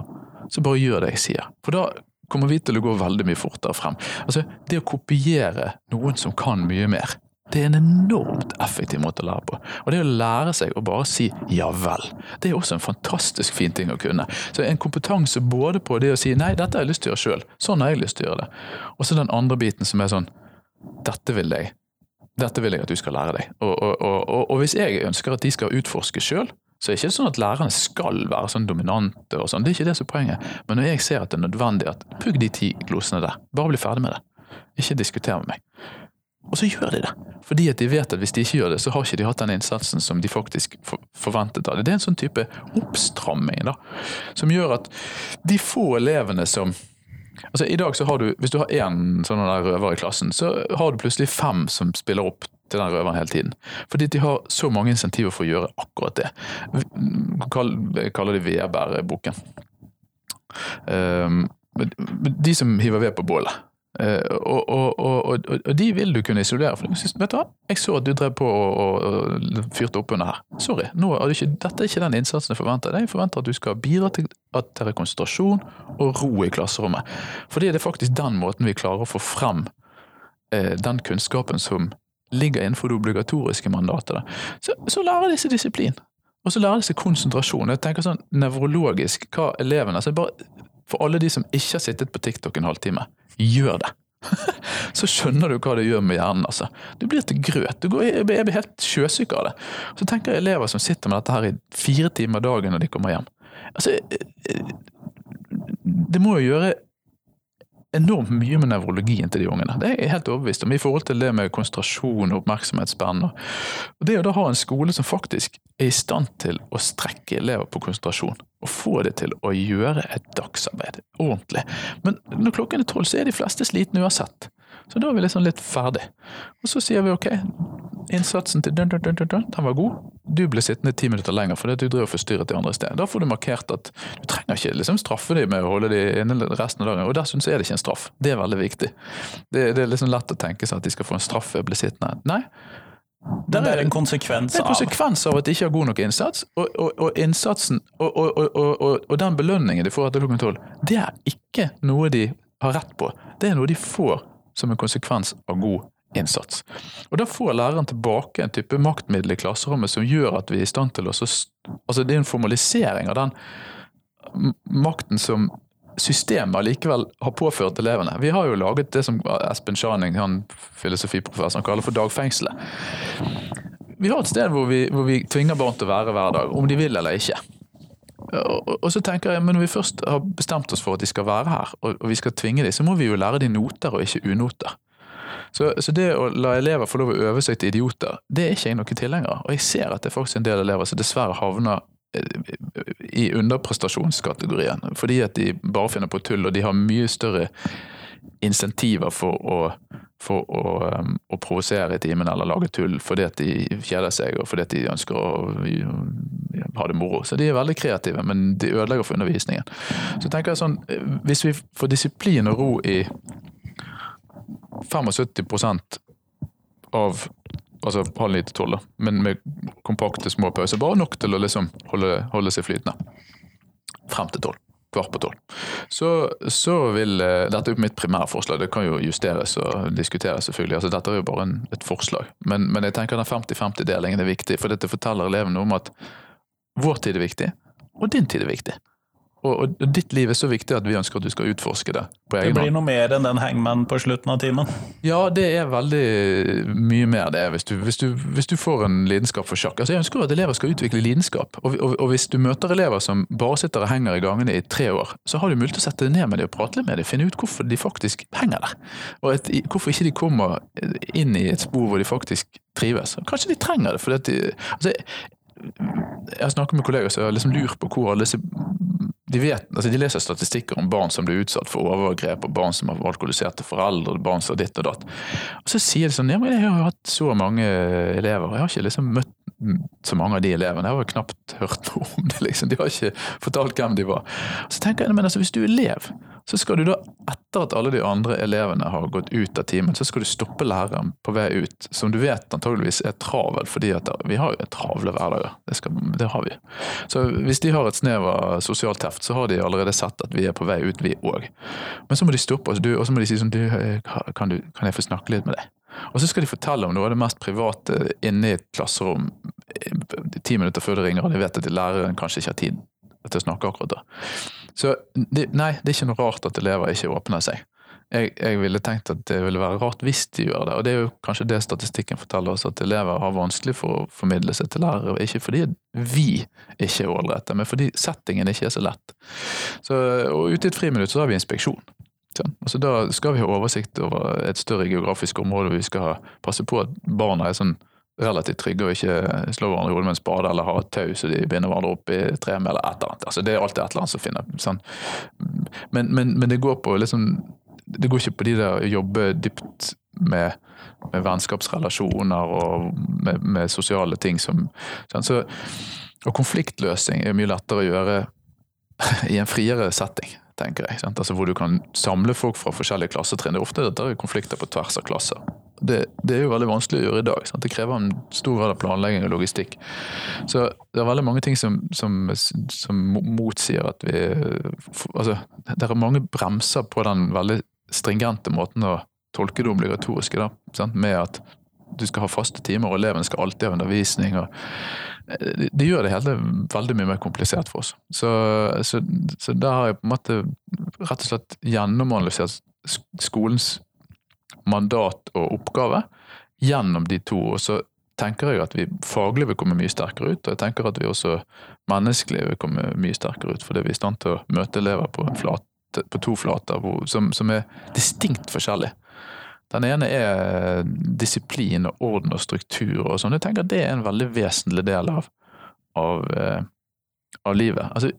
B: så bare gjør det jeg sier. For da kommer vi til å gå veldig mye fortere frem. Altså, Det å kopiere noen som kan mye mer, det er en enormt effektiv måte å lære på. Og det å lære seg å bare si 'ja vel', det er også en fantastisk fin ting å kunne. Så en kompetanse både på det å si 'nei, dette har jeg lyst til å gjøre sjøl', sånn har jeg lyst til å gjøre det. Og så den andre biten som er sånn 'dette vil jeg'. Dette vil jeg at du skal lære deg. Og, og, og, og hvis jeg ønsker at de skal utforske sjøl, så er det ikke sånn at lærerne skal være sånn dominante og sånn. Det er ikke det som er poenget. Men når jeg ser at det er nødvendig at pugg de ti glosene der, bare bli ferdig med det. Ikke diskuter med meg. Og så gjør de det. Fordi at de vet at hvis de ikke gjør det, så har ikke de hatt den innsatsen som de faktisk forventet av det. Det er en sånn type oppstramming da, som gjør at de få elevene som Altså i dag så har du, Hvis du har én sånn røver i klassen, så har du plutselig fem som spiller opp til den røveren hele tiden. Fordi de har så mange insentiver for å gjøre akkurat det. Jeg kaller det vedbæreboken. Um, de som hiver ved på bålet. Uh, og, og, og, og, de vil du kunne isolere. For vet du hva? Jeg så at du drev på og, fyrte opp under her. Sorry, er det ikke, dette er ikke den innsatsen jeg forventer. Jeg forventer at du skal bidra til at det er konsentrasjon og ro i klasserommet. Fordi det er faktisk den måten vi klarer å få frem eh, den kunnskapen som ligger innenfor det obligatoriske mandatet. Så, så lærer disse disiplin. Og så lærer seg konsentrasjon. Jeg tenker sånn nevrologisk hva elevene altså bare, For alle de som ikke har sittet på TikTok en halvtime gjør det. så skjønner du hva det gjør med hjernen. altså. Du blir til grøt. Går, jeg blir helt sjøsyk av det. Så tenker jeg elever som sitter med dette her i fire timer dagen når de kommer hjem. Altså, eh, eh, Det må jo gjøre enormt mye med nevrologien til de ungene. Det er jeg helt overbevist om, i forhold til det med konsentrasjon og oppmerksomhetsspenn. Og det å da ha en skole som faktisk er i stand til å strekke elever på konsentrasjon, og få det til å gjøre et dagsarbeid ordentlig. Men når klokken er tolv, så er de fleste slitne uansett. Så da er vi liksom litt ferdig. Og så sier vi ok, innsatsen til dun, dun, dun, dun, dun, den var god. Du ble sittende ti minutter lenger fordi du drev og forstyrret de andre i sted. Da får du markert at du trenger ikke liksom straffe dem med å holde dem inne resten av dagen. Og dessuten så er det ikke en straff. Det er veldig viktig. Det, det er liksom lett å tenke seg at de skal få en straff ved å bli sittende. Nei.
C: Det er en konsekvens
B: Det er en
C: av
B: konsekvens av at de ikke har god nok innsats, og, og, og innsatsen og, og den belønningen de får etter klokken tolv, det er ikke noe de har rett på. Det er noe de får som en konsekvens av god innsats. Og Da får læreren tilbake en type maktmiddel i klasserommet som gjør at vi er i stand til å så Altså Det er en formalisering av den makten som systemet allikevel har påført elevene. Vi har jo laget det som Espen Schaning, han filosofiprofessoren, kaller for dagfengselet. Vi har et sted hvor vi, hvor vi tvinger barn til å være hver dag, om de vil eller ikke. Og, så tenker jeg, men Når vi først har bestemt oss for at de skal være her, og vi skal tvinge dem, så må vi jo lære dem noter og ikke unoter. Så, så det å la elever få lov å øve seg til idioter, det er ikke jeg noen tilhenger. Og jeg ser at det er faktisk en del elever som dessverre havner eh, i underprestasjonskategorien, fordi at de bare finner på tull, og de har mye større insentiver for å, for å, um, å provosere i timen eller lage tull fordi at de kjeder seg og fordi at de ønsker å ha det moro. Så de er veldig kreative, men de ødelegger for undervisningen. Så tenker jeg sånn, eh, Hvis vi får disiplin og ro i 75% av altså halv ni til tolv, men med kompakte små pauser. Bare nok til å liksom holde, holde seg flytende. Frem til tolv. Kvart på tolv. Så, så vil eh, Dette er jo mitt primære forslag, det kan jo justeres og diskuteres selvfølgelig. altså Dette er jo bare en, et forslag. Men, men jeg tenker den 50-50-delingen er viktig, for dette forteller elevene om at vår tid er viktig, og din tid er viktig. Og, og, ditt liv er så viktig at vi ønsker at du skal utforske det på
C: Det
B: egen hånd.
C: blir noe mer enn den hangman på slutten av timen.
B: Ja, det er veldig mye mer det, hvis du, hvis du, hvis du får en lidenskap for sjakk. Altså, jeg ønsker at elever skal utvikle lidenskap. Og, og, og hvis du møter elever som bare sitter og henger i gangene i tre år, så har du mulighet til å sette deg ned med dem og prate litt med dem, finne ut hvorfor de faktisk henger der. Og et, hvorfor ikke de kommer inn i et spor hvor de faktisk trives. Kanskje de trenger det, fordi at de altså, jeg har snakket med kolleger som liksom lurer på hvor alle disse de, vet, altså de leser statistikker om barn som blir utsatt for overgrep, og barn som har alkoholiserte foreldre, og barn som har ditt og datt. Og så sier de sånn ja, men jeg har jo hatt så mange elever, jeg har ikke liksom møtt så mange av de elevene. Jeg har jo knapt hørt noe om det, liksom. De har ikke fortalt hvem de var. Så tenker jeg, men altså, hvis du er elev, så skal du da, etter at alle de andre elevene har gått ut av timen, så skal du stoppe læreren på vei ut, som du vet antageligvis er travel, fordi at vi har jo travle hverdager. Det, skal, det har vi. Så hvis de har et snev av sosial teft, så har de allerede sett at vi er på vei ut, vi òg. Men så må de stoppe oss, og så må de si sånn du, kan, du, kan jeg få snakke litt med deg? Og så skal de fortelle om noe av det mest private inne i et klasserom ti minutter før det ringer, og de vet at læreren kanskje ikke har tid til å snakke akkurat da. Så det, nei, det er ikke noe rart at elever ikke åpner seg. Jeg, jeg, ville tenkt at det ville være rart hvis de gjør det, og det er jo kanskje det statistikken forteller oss, at elever har vanskelig for å formidle seg til lærere, ikke fordi vi ikke er ålreite, men fordi settingen ikke er så lett. Så, og ute i et friminutt så har vi inspeksjon. Sånn. Altså da skal vi ha oversikt over et større geografisk område, og vi skal passe på at barna er sånn relativt trygge og ikke slår hverandre i hodet med en spade eller har et tau så de binder hverandre opp i treet eller et eller annet. Altså, det er alltid et eller annet som finner sånn. men, men, men, det går på liksom Det går ikke på de der å jobbe dypt med, med vennskapsrelasjoner og med, med, sosiale ting som sånn. så, Og konfliktløsning er mye lettere å gjøre i en friere setting tenker jeg. Altså Hvor du kan samle folk fra forskjellige klassetrinn. Det er ofte dette er konflikter på tvers av klasser. Det, det, er jo veldig vanskelig å gjøre i dag. Sant? Det krever en stor grad av planlegging og logistikk. Så det er veldig mange ting som, som, som motsier at vi Altså, det er mange bremser på den veldig stringente måten å tolke det obligatoriske, da, sant? med at du skal ha faste timer, og elevene skal alltid ha undervisning. og det gjør det hele veldig mye mer komplisert for oss. Så, så, så da har jeg på en måte rett og slett gjennomanalysert skolens mandat og oppgave gjennom de to. Og så tenker jeg at vi faglig vil komme mye sterkere ut, og jeg tenker at vi også menneskelig vil komme mye sterkere ut. Fordi vi er i stand til å møte elever på, flat, på to flater som, som er distinkt forskjellige. Den ene er disiplin og orden og struktur og sånn. Jeg tenker det er en veldig vesentlig del av, av, av livet. Altså,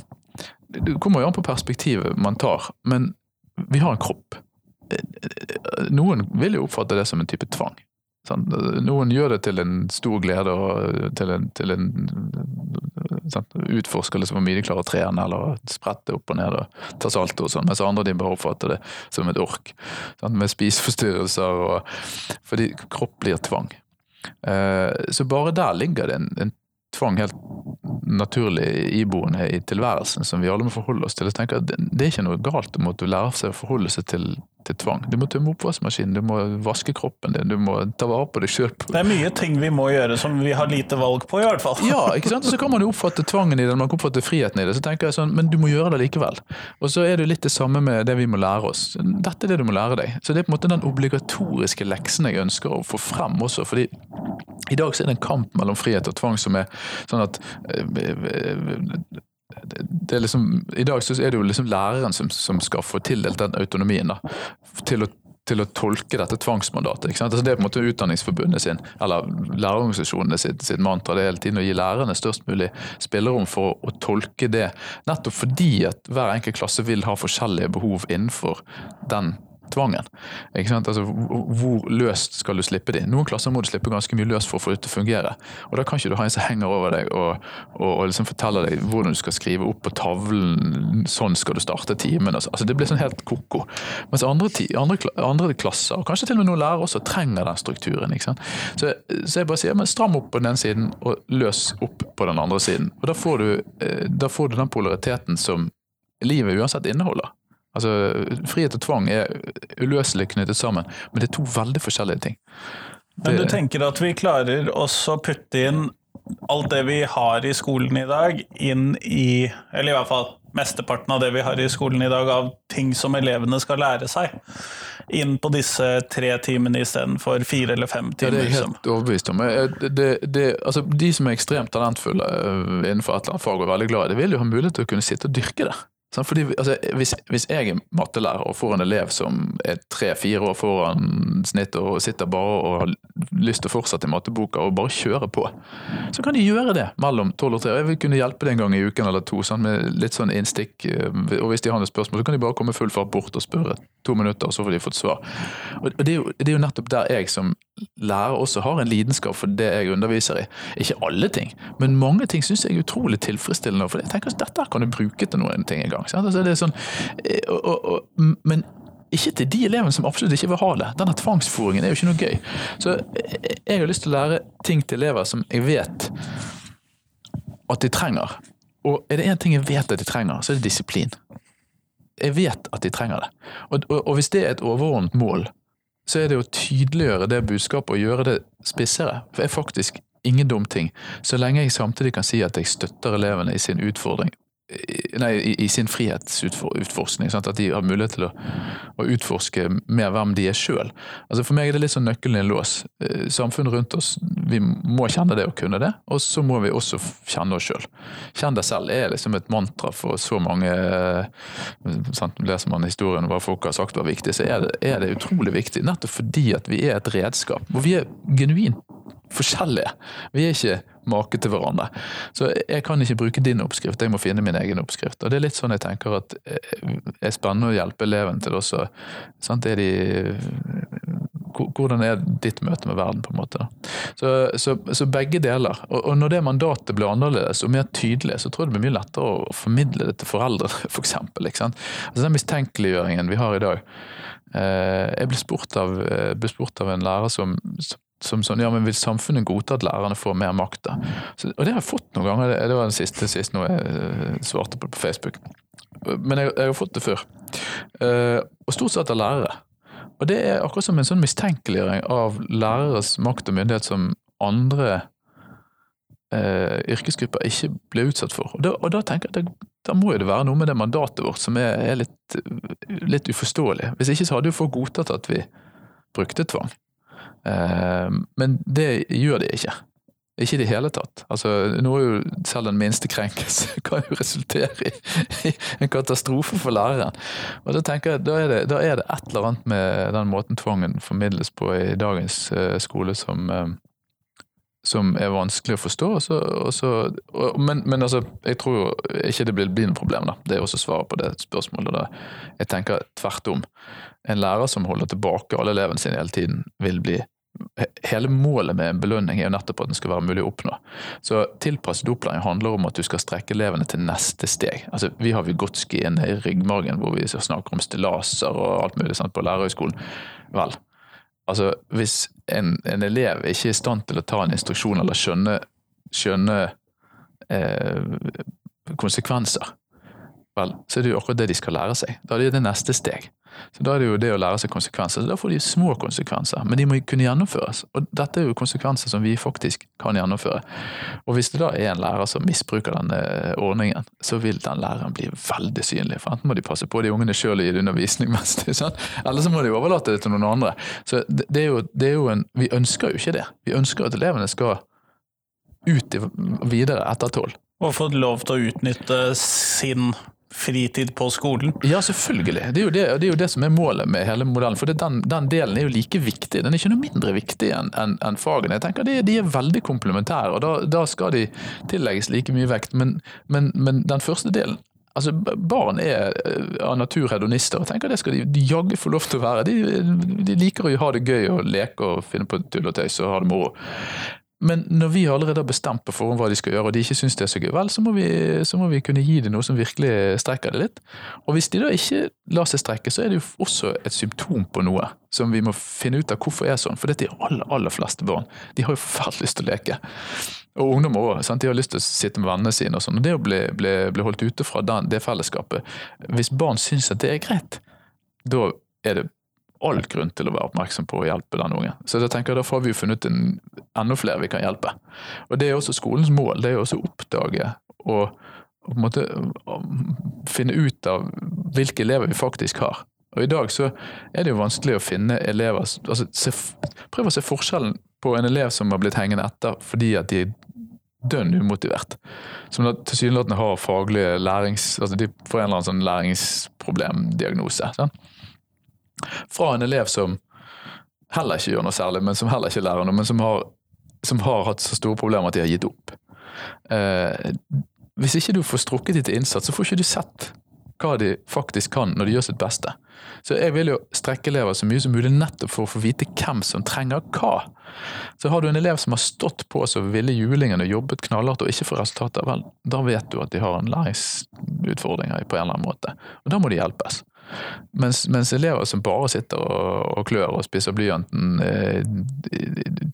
B: det kommer jo an på perspektivet man tar, men vi har en kropp. Noen vil jo oppfatte det som en type tvang. Sant? Noen gjør det til en stor glede og til en, til en sånn, utforsker liksom hvor mye de klarer å trene eller sprette opp og ned og ta salto og sånn, mens andre de bare oppfatter det som et ork. Sånn, Med spiseforstyrrelser og Fordi kropp blir tvang. Eh, så bare der ligger det en, en tvang helt naturlig iboende i tilværelsen som vi alle må forholde oss til. Jeg tenker at Det er ikke noe galt om å måtte lære seg å forholde seg til, til tvang. Du må tømme oppvaskmaskinen, du må vaske kroppen din, du må ta vare på deg sjøl.
C: Det er mye ting vi må gjøre som vi har lite valg på, i hvert fall.
B: Ja, ikke sant? Så kan man jo oppfatte tvangen i det, man kan oppfatte friheten i det. Så tenker jeg sånn, Men du må gjøre det likevel. Og så er det litt det samme med det vi må lære oss. Dette er det du må lære deg. Så det er på en måte den obligatoriske leksen jeg ønsker å få frem også. fordi i dag så er det en kamp mellom frihet og tvang som er sånn at det er liksom, I dag så er det jo liksom læreren som, som skal få tildelt den autonomien da, til å til å tolke dette tvangsmandatet. Altså det er på en måte Utdanningsforbundet sin, eller lærerorganisasjonene sitt, sitt mantra det hele tiden å gi lærerne størst mulig spillerom for å, å tolke det. Nettopp fordi at hver enkelt klasse vil ha forskjellige behov innenfor den tvangen. Ikke sant? Altså, hvor løst skal du slippe de? Noen klasser må du slippe ganske mye løst for å få det til å fungere. Og Da kan ikke du ha en som henger over deg og, og, og liksom forteller deg hvordan du skal skrive opp på tavlen, sånn skal du starte timen. Altså, det blir sånn helt ko-ko. Mens andre, andre, andre, klasser, og kanskje til og med noen lærere også, trenger den strukturen. ikke? Så, så jeg bare sier, men stram opp på den ene siden og løs opp på den andre siden. Og Da får du, eh, da får du den polariteten som livet uansett inneholder. Altså, Frihet og tvang er uløselig knyttet sammen, men det er to veldig forskjellige ting.
C: Det... Men du tenker at vi klarer også å putte inn alt det vi har i skolen i dag, inn i Eller i hvert fall mesteparten av det vi har i skolen i dag, av ting som elevene skal lære seg, inn på disse tre timene istedenfor fire eller fem timer.
B: Ja, det er jeg helt overbevist om. Det, det, altså, de som er ekstremt talentfulle øh, innenfor et eller annet fag og er veldig glad i det, vil jo ha mulighet til å kunne sitte og dyrke det. Fordi, altså, hvis, hvis, jeg er mattelærer og får en elev som er tre-fire år foran snitt og sitter bare og har lyst til å fortsette i matteboka og bare kjøre på, så kan de gjøre det mellom tolv og tre. Jeg vil kunne hjelpe det en gang i uken eller to sånn, med litt sånn innstikk. Og hvis de har noen spørsmål, så kan de bare komme full fart bort og spørre to minutter, og så får de fått svar. Og det er jo, det er jo nettopp der jeg som lærer også har en lidenskap for det jeg underviser i. Ikke alle ting, men mange ting syns jeg er utrolig tilfredsstillende. For jeg tenker at dette kan du bruke til noen ting en gang. Altså sånn, eh, og, og, og, men ikke til de elevene som absolutt ikke vil ha det. Denne tvangsfòringen er jo ikke noe gøy. Så jeg har lyst til å lære ting til elever som jeg vet at de trenger. Og er det én ting jeg vet at de trenger, så er det disiplin. Jeg vet at de trenger det. Og hvis det er et overordnet mål, så er det å tydeliggjøre det budskapet og gjøre det spissere. Det er faktisk ingen dum ting, så lenge jeg samtidig kan si at jeg støtter elevene i sin utfordring nei, i, i, sin frihetsutforskning. Sant? At de har mulighet til å, å utforske mer hvem de er sjøl. Altså for meg er det litt sånn nøkkelen i en lås. Eh, samfunnet rundt oss, vi må kjenne det og kunne det, og så må vi også kjenne oss sjøl. Kjenn deg selv er liksom et mantra for så mange eh, sant? Leser man historien om hva folk har sagt var viktig, så er det, er det utrolig viktig. Nettopp fordi at vi er et redskap. Og vi er genuint forskjellige. Vi er ikke make til hverandre. Så jeg kan ikke bruke din oppskrift, jeg må finne min egen oppskrift. Og det er litt sånn jeg tenker at det eh, er spennende å hjelpe eleven til også. Sant? Er de hvordan er ditt møte med verden, på en måte. Så, så, så begge deler. Og, og, når det mandatet blir annerledes og mer tydelig, så tror jeg det blir mye lettere å formidle det til foreldre, f.eks. For eksempel, altså den mistenkeliggjøringen vi har i dag. Eh, jeg ble spurt, av, eh, ble spurt av en lærer som, som sånn, ja, men vil samfunnet godta at lærerne får mer makt? da? Så, og det har jeg fått noen ganger, det, var den siste, siste noe jeg eh, svarte på på Facebook. Men jeg, jeg har fått det før. Uh, og stort sett av lærere. Og det er akkurat som en sånn mistenkeliggjøring av læreres makt og myndighet som andre uh, yrkesgrupper ikke blir utsatt for. Og da, og da tenker jeg at da må jo det være noe med det mandatet vårt som er, er litt, litt uforståelig. Hvis ikke så hadde jo folk godtatt at vi brukte tvang. Eh, men det gjør de ikke. Ikke i det hele tatt. Altså, nå er jo selv den minste krenkelse kan jo resultere i, en katastrofe for læreren. Og Da tenker jeg, da er, det, da er, det, et eller annet med den måten tvangen formidles på i dagens uh, skole som, uh, som er vanskelig å forstå. Og så, og, men, men altså, jeg tror jo ikke det blir, blir noe problem. da. Det er også svaret på det spørsmålet. Da. Jeg tenker tvert om. En lærer som holder tilbake alle elevene sine hele tiden, vil bli hele målet med en belønning er jo nettopp at den skal være mulig å oppnå. Så tilpasset opplæring handler om at du skal strekke elevene til neste steg. Altså, vi har Vygotsky inne i ryggmargen hvor vi snakker om stillaser og alt mulig sant, på lærerhøgskolen. Vel, altså hvis en, en, elev ikke er i stand til å ta en instruksjon eller skjønne, skjønne eh, konsekvenser, vel, så er det jo akkurat det de skal lære seg. Da er det det neste steg. Så Da er det jo det å lære seg konsekvenser. Så Da får de små konsekvenser, men de må kunne gjennomføres. Og dette er jo konsekvenser som vi faktisk kan gjennomføre. Og hvis det da er en lærer som misbruker denne ordningen, så vil den læreren bli veldig synlig. For enten må de passe på de ungene sjøl og gi undervisning, mens det sånn, eller så må de overlate det til noen andre. Så det er jo, det er jo en Vi ønsker jo ikke det. Vi ønsker at elevene skal ut videre etter tolv.
C: Og få lov til å utnytte sin fritid på skolen?
B: Ja, selvfølgelig. Det er jo det, det, er jo det som er målet med hele modellen. For den, den, delen er jo like viktig. Den er ikke noe mindre viktig enn en, en fagene. Jeg tenker de, de er veldig komplementære, og da, da, skal de tillegges like mye vekt. Men, men, men den første delen Altså, Barn er eh, av natur hedonister, og tenker det skal de jaggu få lov til å være. De, de, liker å ha det gøy og leke og finne på tull og tøys og ha det moro. Men når vi allerede har bestemt på forhånd hva de skal gjøre, og de ikke syns det er så gøy, vel, så må, vi, så må, vi, kunne gi dem noe som virkelig strekker det litt. Og hvis de da ikke lar seg strekke, så er det jo også et symptom på noe som vi må finne ut av hvorfor er sånn. For dette er aller, aller fleste barn. De har jo forferdelig lyst til å leke. Og ungdom òg. De har lyst til å sitte med vennene sine og sånn. Og det å bli, bli, bli holdt ute fra den, det fellesskapet Hvis barn syns at det er greit, da er det all grunn til å være oppmerksom på å hjelpe den ungen. Så jeg tenker da får vi funnet en, enda flere vi kan hjelpe. Og Det er også skolens mål. Det er også å oppdage og, og på en måte finne ut av hvilke elever vi faktisk har. Og I dag så er det jo vanskelig å finne elever altså se, Prøv å se forskjellen på en elev som har blitt hengende etter fordi at de er dønn umotivert. Som tilsynelatende har faglige lærings... altså De får en eller annen sånn læringsproblemdiagnose. Sånn? Fra en elev som heller ikke gjør noe særlig, men som heller ikke lærer noe, men som har, som har hatt så store problemer at de har gitt opp. Eh, hvis ikke du får strukket dem til innsats, så får ikke du sett hva de faktisk kan når de gjør sitt beste. Så jeg vil jo strekke elever så mye som mulig nettopp for å få vite hvem som trenger hva. Så har du en elev som har stått på så ville julingen og jobbet knallhardt og ikke får resultater, vel, da vet du at de har en læringsutfordring på en eller annen måte. Og da må de hjelpes. Mens, mens, elever som bare sitter og, og klør og spiser blyanten eh,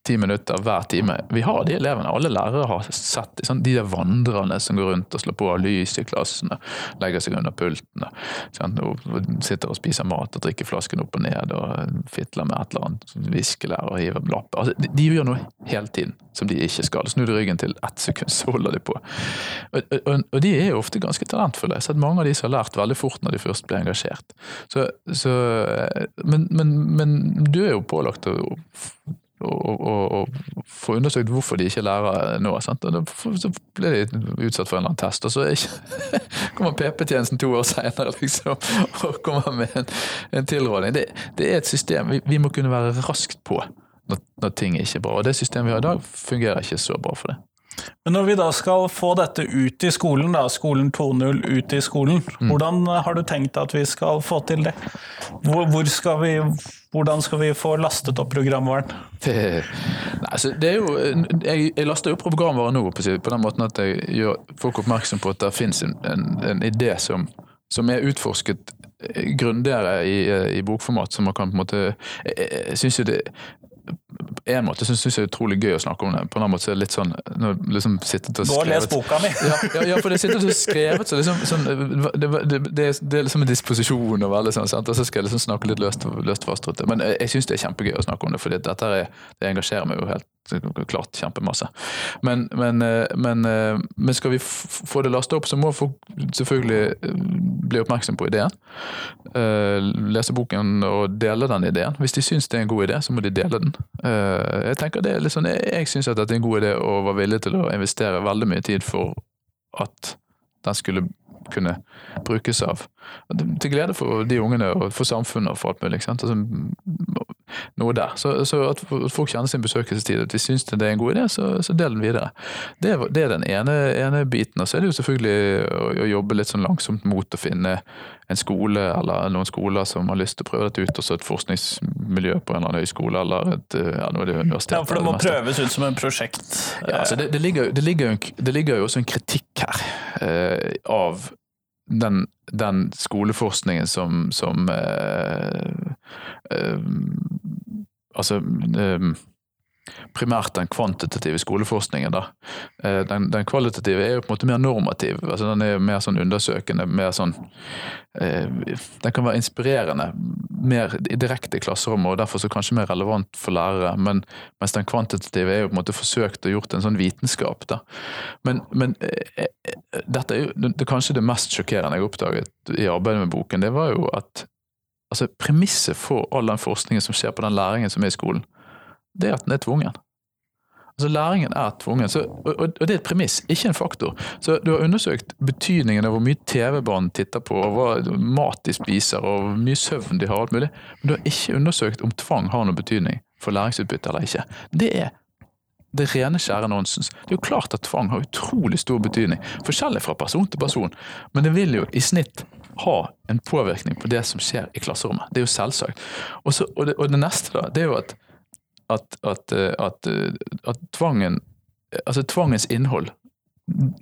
B: ti minutter hver time Vi har de elevene. Alle lærere har sett sånn, de der vandrerne som går rundt og slår på lys i klassene, legger seg under pultene, sånn, og, sitter og spiser mat og drikker flasken opp og ned og fitler med et eller annet viskelær og hiver lapper. Altså, de, de, gjør noe hele tiden som de ikke skal. Snur de ryggen til ett sekund, så holder de på. Og, og, og de er jo ofte ganske talentfulle. Jeg har sett mange av de som har lært veldig fort når de først blir engasjert. Så, så, men, men, men, du er jo pålagt å, å, å, å, få undersøkt hvorfor de ikke lærer nå. Sant? Og så blir de utsatt for en eller annen test, og så ikke, kommer PP-tjenesten to år senere liksom, og kommer med en, en tilråding. Det, det, er et system. Vi, vi, må kunne være raskt på når, når ting er ikke er bra. Og det systemet vi har i dag, fungerer ikke så bra for det.
C: Men når vi da skal få dette ut i skolen, da, skolen 2.0 ut i skolen, mm. hvordan har du tenkt at vi skal få til det? Hvor, hvor skal vi, hvordan skal vi få lastet opp programvaren?
B: Det, nei, altså, det er jo, jeg, jeg, laster opp programvaren nå på, den måten at jeg gjør folk oppmerksom på at det finnes en, en, en idé som, som er utforsket grundigere i, i, bokformat, som man kan på en måte Jeg, jeg syns jo det en måte syns jeg det er utrolig gøy å snakke om det. På en annen måte så er det litt sånn liksom
C: Gå og les boka mi!
B: ja, ja, ja, for det sitter og skrevet så liksom sånn, det, det, det, det, er liksom en disposisjon og veldig sånn, sant? og så skal jeg liksom snakke litt løst, løst fast. Men jeg, jeg syns det er kjempegøy å snakke om det, for dette er, det engasjerer meg jo helt klart kjempemasse. Men, men, men, men skal vi få det lastet opp, så må folk selvfølgelig eh, bli oppmerksom på ideen. Eh, lese boken og dele den ideen. Hvis de syns det er en god idé, så må de dele den. Eh, jeg tenker det er litt sånn, jeg, syns at dette er en god idé og var villig til å investere veldig mye tid for at den skulle kunne brukes av. Til glede for de ungene og for samfunnet og for alt mulig. Altså, noe der. Så, så at folk kjenner sin besøkelsestid, at de syns det er en god idé, så, så del den videre. Det, er- det er den ene, ene biten. Og så er det jo selvfølgelig å, å jobbe litt sånn langsomt mot å finne en skole eller noen skoler som har lyst til å prøve dette ut, og så et forskningsmiljø på en eller annen høyskole eller et ja, nå er det universitet.
C: Ja, for det må prøves ut som en prosjekt.
B: Ja, altså det, det, ligger, det, ligger, det ligger jo også en kritikk her eh, av den, den skoleforskningen som, som eh, eh, Altså eh, primært den kvantitative skoleforskningen. da. Eh, Den, den kvalitative er jo på en måte mer normativ. altså Den er mer sånn undersøkende. mer sånn eh, Den kan være inspirerende, mer direkte i klasserommet, og derfor så kanskje mer relevant for lærere. Men, mens den kvantitative er jo på en måte forsøkt og gjort en sånn vitenskap. da. Men, men eh, eh, dette er jo det, kanskje det mest sjokkerende jeg oppdaget i arbeidet med boken, det var jo at altså premisset for all den forskningen som skjer på den læringen som er i skolen, det er at den er tvungen. Altså Læringen er tvungen, så, og, og det er et premiss, ikke en faktor. Så Du har undersøkt betydningen av hvor mye TV barn titter på, og hva mat de spiser, og hvor mye søvn de har, alt mulig. Men du har ikke undersøkt om tvang har noen betydning for læringsutbytte eller ikke. Det er det rene, skjære nonsens. Det er jo klart at tvang har utrolig stor betydning, forskjellig fra person til person, men det vil jo i snitt ha en påvirkning på det som skjer i klasserommet. Det er jo selvsagt. Og, så, og, det, og det neste, da, det er jo at, at, at, eh, at, eh, at tvangen Altså tvangens innhold,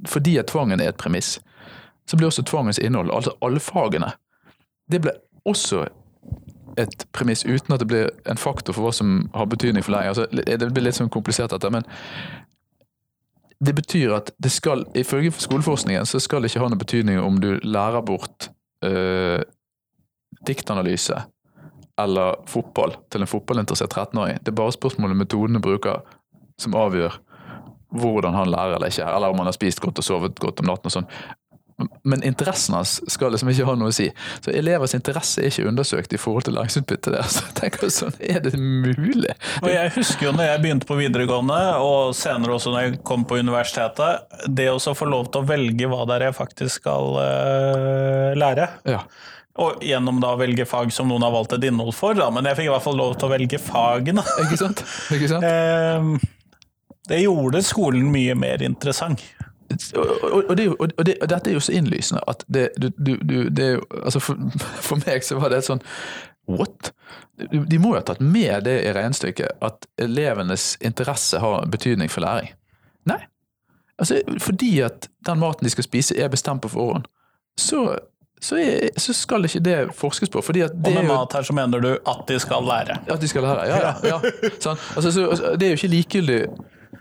B: fordi at tvangen er et premiss, så blir også tvangens innhold, altså alle fagene, det blir også et premiss uten at det blir en faktor for hva som har betydning for læring. Altså, det blir litt sånn komplisert dette, men det betyr at det skal, ifølge skoleforskningen, så skal det ikke ha noen betydning om du lærer bort øh, diktanalyse eller fotball til en fotballinteressert 13-åring. Det er bare spørsmålet metodene bruker som avgjør hvordan han lærer eller ikke, eller om han har spist godt og sovet godt om natten og sånn. Men interessen hans skal liksom ikke ha noe å si. Så elevers interesse er ikke undersøkt i forhold til læringsutbyttet deres. Jeg tenker sånn, Er det mulig?
C: Og jeg husker jo når jeg begynte på videregående, og senere også når jeg kom på universitetet, det å få lov til å velge hva det er jeg faktisk skal eh, lære.
B: Ja.
C: Og gjennom da å velge fag som noen har valgt et innhold for, da. men jeg fikk i hvert fall lov til å velge fagene.
B: Ikke sant? Ikke sant?
C: Ehm, det gjorde skolen mye mer interessant.
B: Og, og, det, og, det, og dette er jo så innlysende at det, du, du, det Altså for, for meg så var det sånn What? De må jo ha tatt med det i regnestykket, at elevenes interesse har betydning for læring. Nei. Altså, fordi at den maten de skal spise er bestemt på forhånd, så, så, er, så skal ikke det forskes på. Fordi
C: Og
B: det
C: med
B: jo
C: mat her så mener du at de skal lære.
B: at de skal lære, ja. ja, ja. Sånn. Altså, så, altså, det er jo ikke likegyldig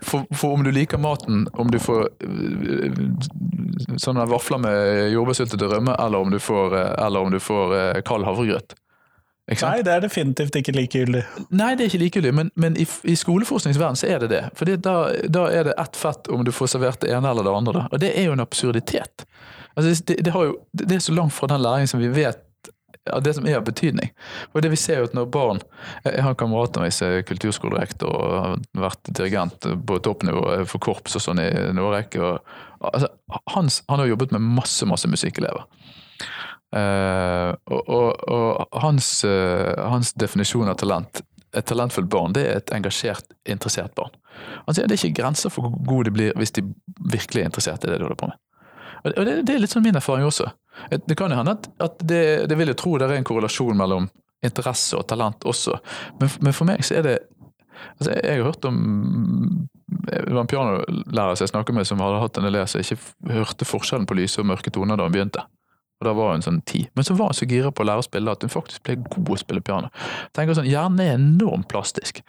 B: for, for om du liker maten, om du får øh, sånne vafler med jordbærsyltetøy rømme, eller om du får, øh, eller om du får øh, kald havregrøt.
C: Nei, det er definitivt ikke likegyldig.
B: Nei, det er ikke likegyldig, men, men i, i skoleforskningsverden så er det det. For da, da er det ett fett om du får servert det ene eller det andre. Da. Og det er jo en absurditet. Altså, det, det, jo, det er så langt fra den læringen som vi vet av det som er av betydning. Og det vi ser jo at når barn Jeg har en kamerat av meg som er kulturskolerektor og har vært dirigent på toppnivå for korps og sånn i en årrekke. Altså, han, han har jobbet med masse, masse musikkelever. Uh, og, og, og hans, uh, hans definisjon av talent et talentfullt barn, det er et engasjert, interessert barn. Han sier det er ikke grenser for hvor gode de blir hvis de virkelig er interessert i det de holder på med. Og det- det, er litt sånn min erfaring også. Det kan jo hende at, at det, det vil jeg tro det er en korrelasjon mellom interesse og talent også, men, men for meg så er det altså jeg har hørt om Det var en pianolærer som jeg snakket med som hadde hatt en elev som ikke hørte forskjellen på lyse og mørke toner da han begynte. Og da var hun sånn ti. Men så var hun så gira på å lære å spille at hun faktisk ble god å spille piano. Tenker sånn, Hjernen er enormt plastisk.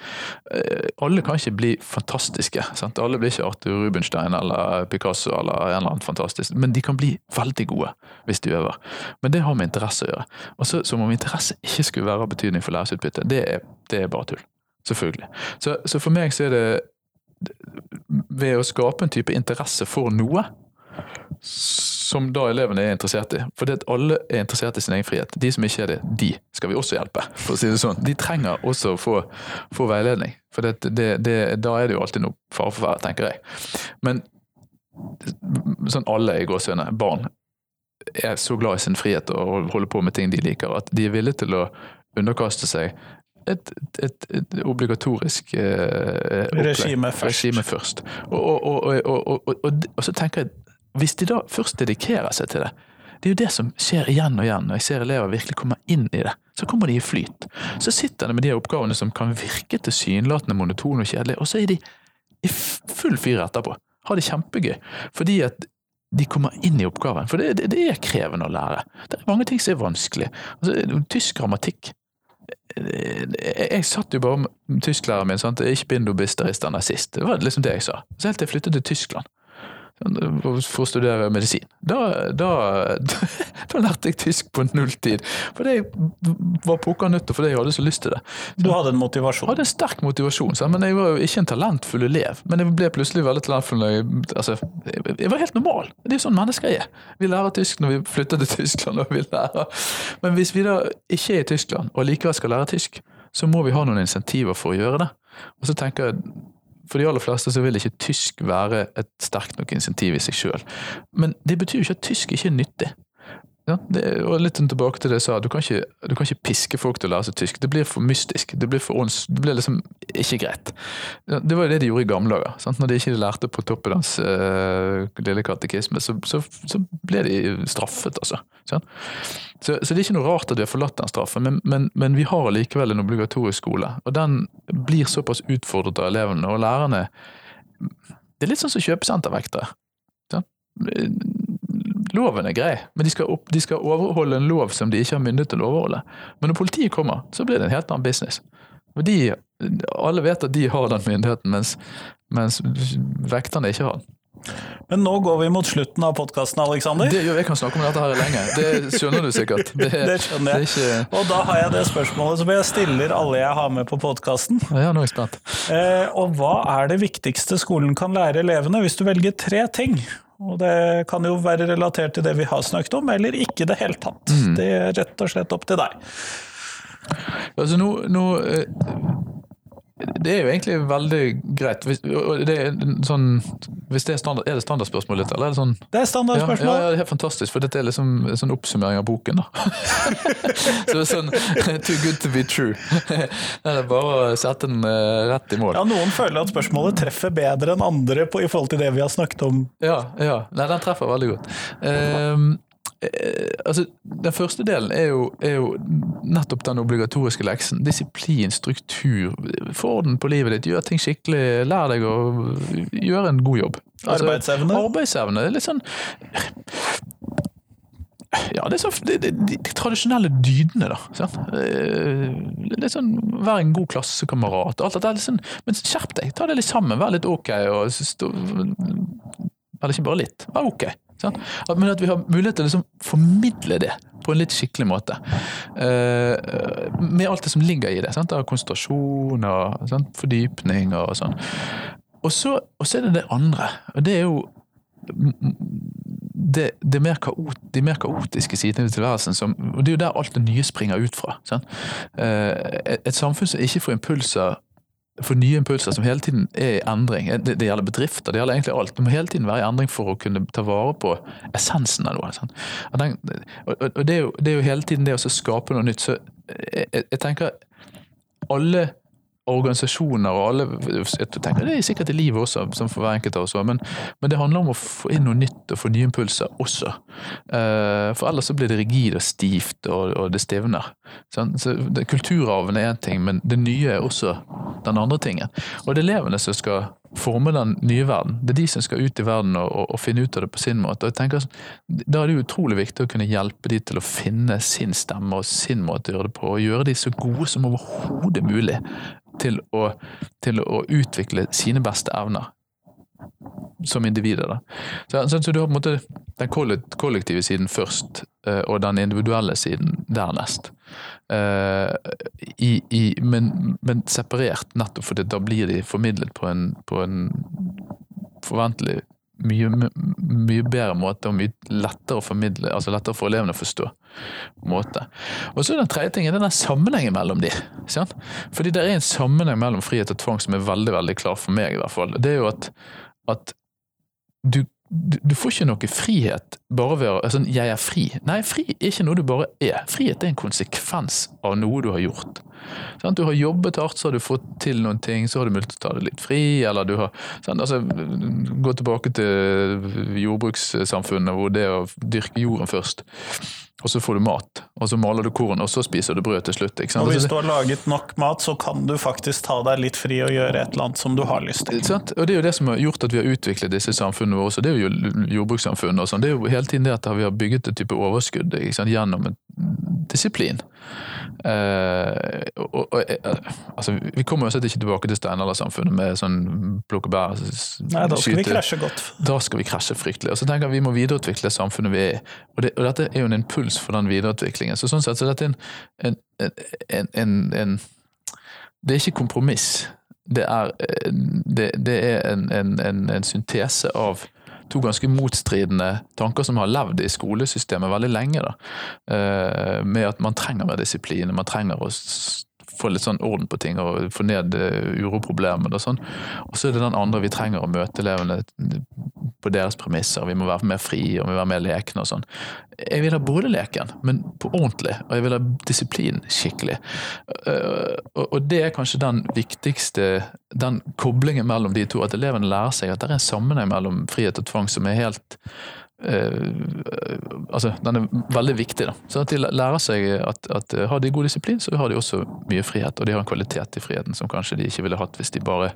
B: Eh, Alle kan ikke bli fantastiske. Sant? Alle blir ikke Arthur Rubinstein eller Picasso eller en eller annen fantastisk, men de kan bli veldig gode hvis de øver. Men det har med interesse å gjøre. Og så Som om interesse ikke skulle være av betydning for læringsutbytte, det er, det er bare tull. Selvfølgelig. Så, så for meg så er det ved å skape en type interesse for noe, som da elevene er interessert i. For det at alle er interessert i sin egen frihet. De som ikke er det, de skal vi også hjelpe. for å si det sånn. De trenger også å få, få veiledning. For det, det, det, da er det jo alltid noe fare for ferde, tenker jeg. Men sånn alle i gåsehudene, barn, er så glad i sin frihet og holder på med ting de liker, at de er villige til å underkaste seg et, et, et obligatorisk eh.
C: Regime først.
B: Regime først. Og, og, og, og, og, så tenker jeg, hvis de da først dedikerer seg til det, det er jo det som skjer igjen og igjen når jeg ser elever virkelig komme inn i det. Så kommer de i flyt. Så sitter de med de oppgavene som kan virke tilsynelatende monotone og kjedelige, og så er de i full fyr etterpå. Har det kjempegøy. Fordi at de kommer inn i oppgaven. For det, det, det er krevende å lære. Det er mange ting som er vanskelig. Altså, tysk grammatikk. Jeg, jeg satt jo bare med tysklæreren min. sant? Ikke bind du bist, ist nazist. Det var liksom det jeg sa. Så helt til jeg flyttet til Tyskland for å studere medisin. Da, da, da, lærte jeg tysk på null tid. Fordi jeg var pukka nødt fordi jeg hadde så lyst til det.
C: Du hadde en motivasjon?
B: Jeg hadde en sterk motivasjon, men jeg var jo ikke en talentfull elev. Men jeg ble plutselig veldig talentfull. Jeg, altså, jeg var helt normal. Det er jo sånn mennesker er. Vi lærer tysk når vi flytter til Tyskland. Og vi lærer. Men hvis vi da ikke er i Tyskland og likevel skal lære tysk, så må vi ha noen insentiver for å gjøre det. Og så tenker jeg for de aller fleste så vil ikke tysk være et sterkt nok insentiv i seg sjøl. Men det betyr jo ikke at tysk ikke er nyttig. Ja, det, og litt sånn tilbake til det jeg sa, du kan, ikke, du kan ikke piske folk til å lære seg tysk. Det blir for mystisk. Det blir for ons, Det blir liksom ikke greit. Det var jo det de gjorde i gamle dager. Sant? Når de ikke lærte på toppen av uh, lille katekisme, så, så, så, ble de straffet, altså. Så, så, det er ikke noe rart at vi har forlatt den straffen, men, men, men vi har likevel en obligatorisk skole. Og den blir såpass utfordret av elevene og lærerne. Det er litt sånn som kjøpesentervektere. Loven er grei, men de skal, opp, de skal, overholde en lov som de ikke har myndighet til å overholde. Men når politiet kommer, så blir det en helt annen business. Og de, alle vet at de har den myndigheten, mens, mens vekterne ikke har den.
C: Men nå går vi mot slutten av podkasten, Aleksander.
B: Jeg kan snakke om dette her lenge. Det skjønner du sikkert.
C: Det, det skjønner jeg. Det ikke... Og da har jeg det spørsmålet som jeg stiller alle jeg har med på podkasten.
B: Ja, nå er jeg spent.
C: Eh, og hva er det viktigste skolen kan lære elevene, hvis du velger tre ting? Og det kan jo være relatert til det vi har snakket om, eller ikke i det hele tatt. Mm. Det er rett og slett opp til deg.
B: Altså nå, nå eh, det er jo egentlig veldig greit. Hvis det er, sånn, hvis det er, standard, er det standardspørsmål litt, eller er det sånn
C: Det er standardspørsmål.
B: Ja, ja, det er helt fantastisk, for dette er liksom en sånn oppsummering av boken, da. så det er sånn Too good to be true. det er bare å sette den uh, rett i mål.
C: Ja, noen føler at spørsmålet treffer bedre enn andre på, i forhold til det vi har snakket om.
B: Ja, ja. Nei, den treffer veldig godt. Um, Eh, altså, Den første delen er jo, er jo, nettopp den obligatoriske leksen. Disiplin, struktur. Få orden på livet ditt, gjør ting skikkelig. Lær deg å gjøre en god jobb.
C: Altså, arbeidsevne?
B: Arbeidsevne. Det er litt sånn ja, det er sånn, de, de, de, de, tradisjonelle dydene, da. det Litt sånn, Vær en god klassekamerat. alt dette. Sånn, men skjerp deg, ta det litt sammen. Vær litt ok. Og, eller ikke bare litt, vær ok. Sant? Men at vi har mulighet til å liksom formidle det på en litt skikkelig måte. Uh, med alt det som ligger i det. Sant? Av konsentrasjon og sant? fordypning og sånn. Og så, er det det andre. Og det er jo det, det mer kaot, de mer kaotiske sidene ved tilværelsen. Som, og det er jo der alt det nye springer ut fra. Uh, et, et samfunn som ikke får impulser for nye impulser som hele tiden er i endring. Det, det, gjelder bedrifter, det gjelder egentlig alt. Det må hele tiden være i endring for å kunne ta vare på essensen av noe. Og, den, og det, er jo, det, er jo, hele tiden det å skape noe nytt. Så jeg, jeg tenker alle organisasjoner og alle jeg tenker Det er sikkert i livet også, som for hver enkelt av oss, men, men, det handler om å få inn noe nytt og få nye impulser også. Uh, for ellers så blir det rigid og stivt, og, og det stivner. Sånn? Så det, Kulturarven er én ting, men det nye er også den andre tingen. Og det er elevene som skal forme den nye verden. Det er de som skal ut i verden og, og, og finne ut av det på sin måte. Og jeg tenker, Da er det utrolig viktig å kunne hjelpe de til å finne sin stemme og sin måte å gjøre det på, og gjøre de så gode som overhodet mulig til å, til å utvikle sine beste evner som individer. Da. Så, så, så, du har på en måte den kollektive siden først, eh, og den individuelle siden dernest. Uh, i, i, men, men, separert, nettopp fordi da blir de formidlet på en, på en forventelig mye, mye bedre måte og mye lettere å formidle, altså lettere for elevene å forstå. måte. Og så Den tredje tingen er denne sammenhengen mellom de. Sant? Fordi det er en sammenheng mellom frihet og tvang som er veldig veldig klar for meg. i hvert fall. Det er jo at, at du, du, du får ikke noe frihet bare ved å altså, 'jeg er fri'. Nei, fri er ikke noe du bare er. Frihet er en konsekvens av noe du har gjort. Sånn, Du har jobbet hardt, så har du fått til noen ting, så har du mulighet til å ta det litt fri, eller du har sånn, Altså, Gå tilbake til jordbrukssamfunnet, hvor det å dyrke jorden først og så får du mat, og så maler du korn, og så spiser du brød til slutt.
C: Og hvis
B: Altså,
C: du har laget nok mat, så kan du faktisk ta deg litt fri og gjøre et eller annet som du har lyst til.
B: Og Det er jo det som har gjort at vi har utviklet disse samfunnene våre. også. Det er jo jordbrukssamfunnet og sånn. Det er jo hele tiden det at vi har bygget et type overskudd gjennom en disiplin. Uh, og, og, eh, altså, vi kommer uansett ikke tilbake til steinaldersamfunnet med sånn plukke bær
C: Nei, da skal vi krasje godt.
B: da skal vi krasje fryktelig. Og så tenker jeg Vi må videreutvikle samfunnet vi er i. Og, det, og dette er jo en impuls for den videreutviklingen. Så sånn sett så er dette en, en, en, en, en Det er ikke kompromiss. Det er, eh, det, det er en, en, en, en syntese av to ganske motstridende tanker som har levd i skolesystemet veldig lenge. Da. Eh, Med at man trenger mer disiplin, man trenger å få litt sånn orden på ting og få ned uroproblemene og sånn. Og så er det den andre vi trenger å møte elevene på deres premisser. Vi må være mer fri og vi må være mer lekne og sånn. Jeg vil ha både leken, men på ordentlig. Og jeg vil ha disiplin skikkelig. Eh, Og det er kanskje den viktigste den koblingen mellom de to. At elevene lærer seg at det er en sammenheng mellom frihet og tvang som er helt eh, altså, Den er veldig viktig. da. Sånn at de lærer seg at, at eh, har de god disiplin, så har de også mye frihet. Og de har en kvalitet i friheten som kanskje de ikke ville hatt hvis de bare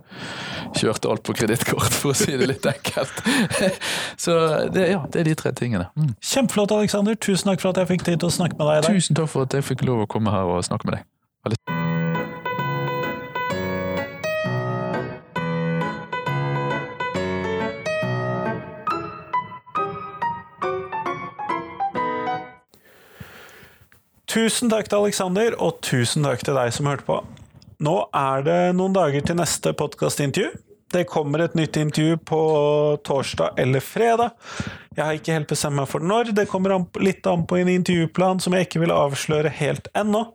B: kjørte alt på kredittkort, for å si det litt enkelt. Så det, ja, det er de tre tingene. Mm.
C: Kjempeflott, Aleksander. Tusen takk for at jeg fikk tid til å snakke med deg i dag.
B: Tusen takk for at jeg fikk lov å komme her og snakke med deg. Veldig
A: Tusen takk til Aleksander, og tusen takk til deg som hørte på. Nå er det noen dager til neste podkastintervju. Det kommer et nytt intervju på torsdag eller fredag. Jeg har ikke helt bestemt meg for når. Det kommer litt an på en intervjuplan som jeg ikke vil avsløre helt ennå.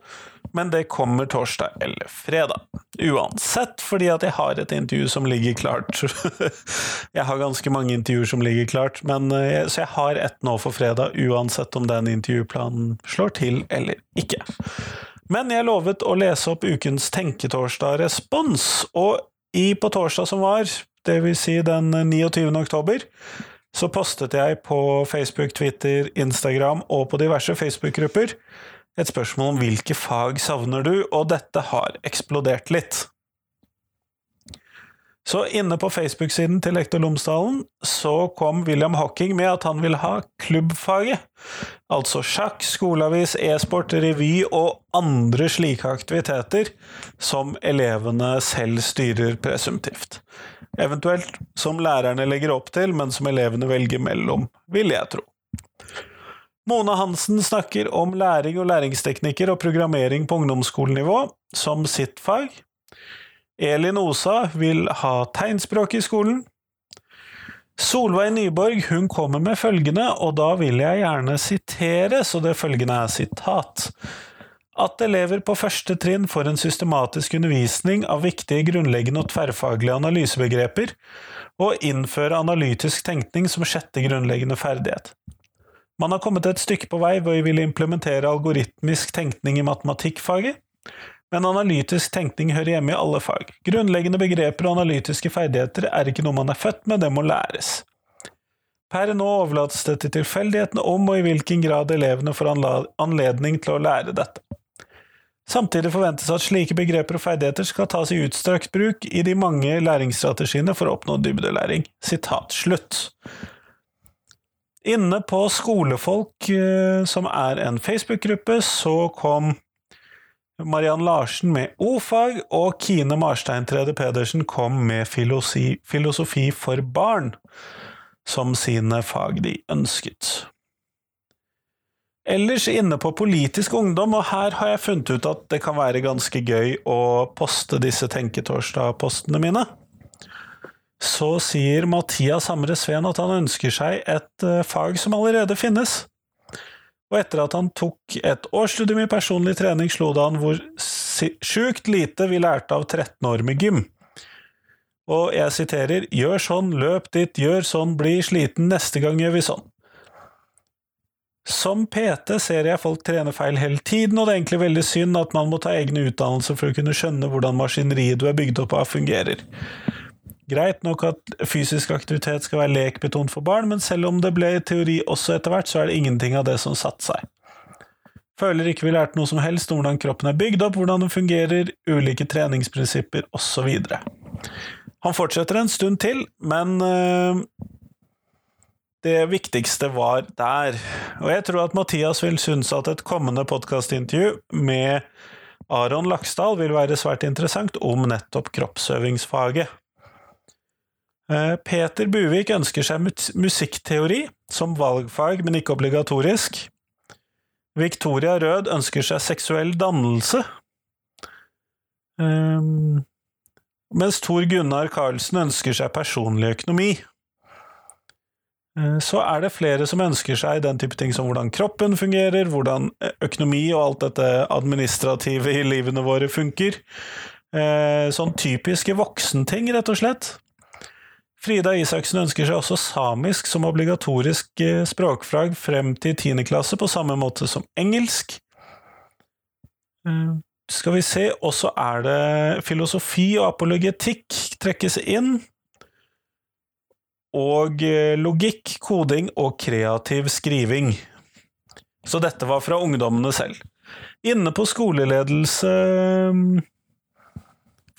A: Men det kommer torsdag eller fredag. Uansett, fordi at jeg har et intervju som ligger klart. jeg har ganske mange intervjuer som ligger klart, men, eh, så jeg har ett nå for fredag, uansett om den intervjuplanen slår til eller ikke. Men jeg lovet å lese opp ukens Tenketorsdag-respons, og i på torsdag som var, vil si den 29. oktober, så postet jeg på Facebook, Twitter, Instagram og på diverse Facebook-grupper et spørsmål om hvilke fag savner du, og dette har eksplodert litt. Så inne på Facebook-siden til Lektor Lomsdalen så kom William Hocking med at han vil ha klubbfaget. Altså sjakk, skoleavis, e-sport, revy og andre slike aktiviteter som elevene selv styrer presumptivt. Eventuelt som lærerne legger opp til, men som elevene velger mellom, vil jeg tro. Mona Hansen snakker om læring og læringsteknikker og programmering på ungdomsskolenivå som sitt fag. Elin Osa vil ha tegnspråk i skolen. Solveig Nyborg hun kommer med følgende, og da vil jeg gjerne sitere, så det følgende er sitat. At elever på første trinn får en systematisk undervisning av viktige grunnleggende og tverrfaglige analysebegreper, og innføre analytisk tenkning som sjette grunnleggende ferdighet. Man har kommet et stykke på vei hvor vi vil implementere algoritmisk tenkning i matematikkfaget, men analytisk tenkning hører hjemme i alle fag. Grunnleggende begreper og analytiske ferdigheter er ikke noe man er født med, det må læres. Per nå overlates det til tilfeldighetene om og i hvilken grad elevene får anledning til å lære dette. Samtidig forventes at slike begreper og ferdigheter skal tas i utstrakt bruk i de mange læringsstrategiene for å oppnå dybdelæring. Sitat slutt. Inne på Skolefolk, eh, som er en Facebook-gruppe, så kom Mariann Larsen med O-fag, og Kine Marstein Trede Pedersen kom med filosofi, filosofi for barn som sine fag de ønsket. Ellers inne på Politisk ungdom, og her har jeg funnet ut at det kan være ganske gøy å poste disse Tenketorsdag-postene mine. Så sier Mathias Hamre Sveen at han ønsker seg et eh, fag som allerede finnes. Og etter at han tok et årsstudium i personlig trening, slo det han hvor sjukt lite vi lærte av 13 år med gym. Og jeg siterer 'Gjør sånn, løp dit, gjør sånn, bli sliten, neste gang gjør vi sånn'. Som PT ser jeg folk trene feil hele tiden, og det er egentlig veldig synd at man må ta egne utdannelser for å kunne skjønne hvordan maskineriet du er bygd opp av, fungerer. Greit nok at fysisk aktivitet skal være lekbetont for barn, men selv om det ble teori også etter hvert, så er det ingenting av det som satte seg. Føler ikke vi lærte noe som helst om hvordan kroppen er bygd opp, hvordan den fungerer, ulike treningsprinsipper osv. Han fortsetter en stund til, men øh, det viktigste var der. Og jeg tror at Mathias vil synes at et kommende podkastintervju med Aron Laksdal vil være svært interessant om nettopp kroppsøvingsfaget. Eh, Peter Buvik ønsker seg musikkteori som valgfag, men ikke obligatorisk. Victoria Rød ønsker seg seksuell dannelse. Um, mens Tor Gunnar Karlsen ønsker seg personlig økonomi. Uh, så er det flere som ønsker seg den type ting som hvordan kroppen fungerer, hvordan økonomi og alt dette administrative i livene våre funker. Sånn typiske voksenting, rett og slett. Frida Isaksen ønsker seg også samisk som obligatorisk eh, språkfag frem til 10. klasse, på samme måte som engelsk. Eh, skal vi se, og så er det filosofi og apologetikk trekkes inn. Og eh, logikk, koding og kreativ skriving. Så dette var fra ungdommene selv. Inne på skoleledelse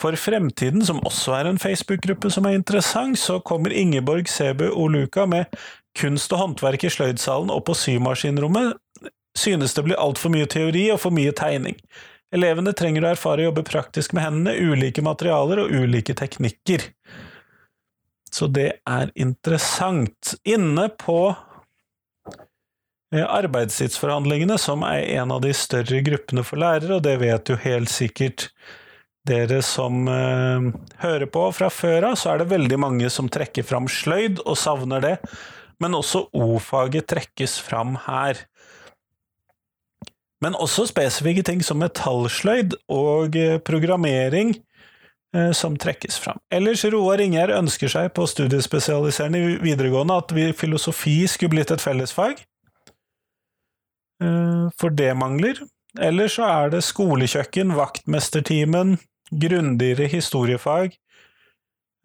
A: for fremtiden, som også er en Facebook-gruppe som er interessant, så kommer Ingeborg Sebu Oluka med Kunst og håndverk i sløydsalen og på symaskinrommet synes det blir altfor mye teori og for mye tegning. Elevene trenger å erfare å jobbe praktisk med hendene, ulike materialer og ulike teknikker. Så det er interessant. Inne på eh, arbeidstidsforhandlingene, som er en av de større gruppene for lærere, og det vet jo helt sikkert dere som eh, hører på fra før av, så er det veldig mange som trekker fram sløyd og savner det, men også O-faget trekkes fram her. Men også spesifikke ting som metallsløyd og uh, programmering eh, som trekkes fram. Ellers Roar Ingjerd ønsker seg på studiespesialiserende i videregående at vi, filosofi skulle blitt et fellesfag, for det mangler. Eller så er det skolekjøkken, vaktmestertimen, grundigere historiefag,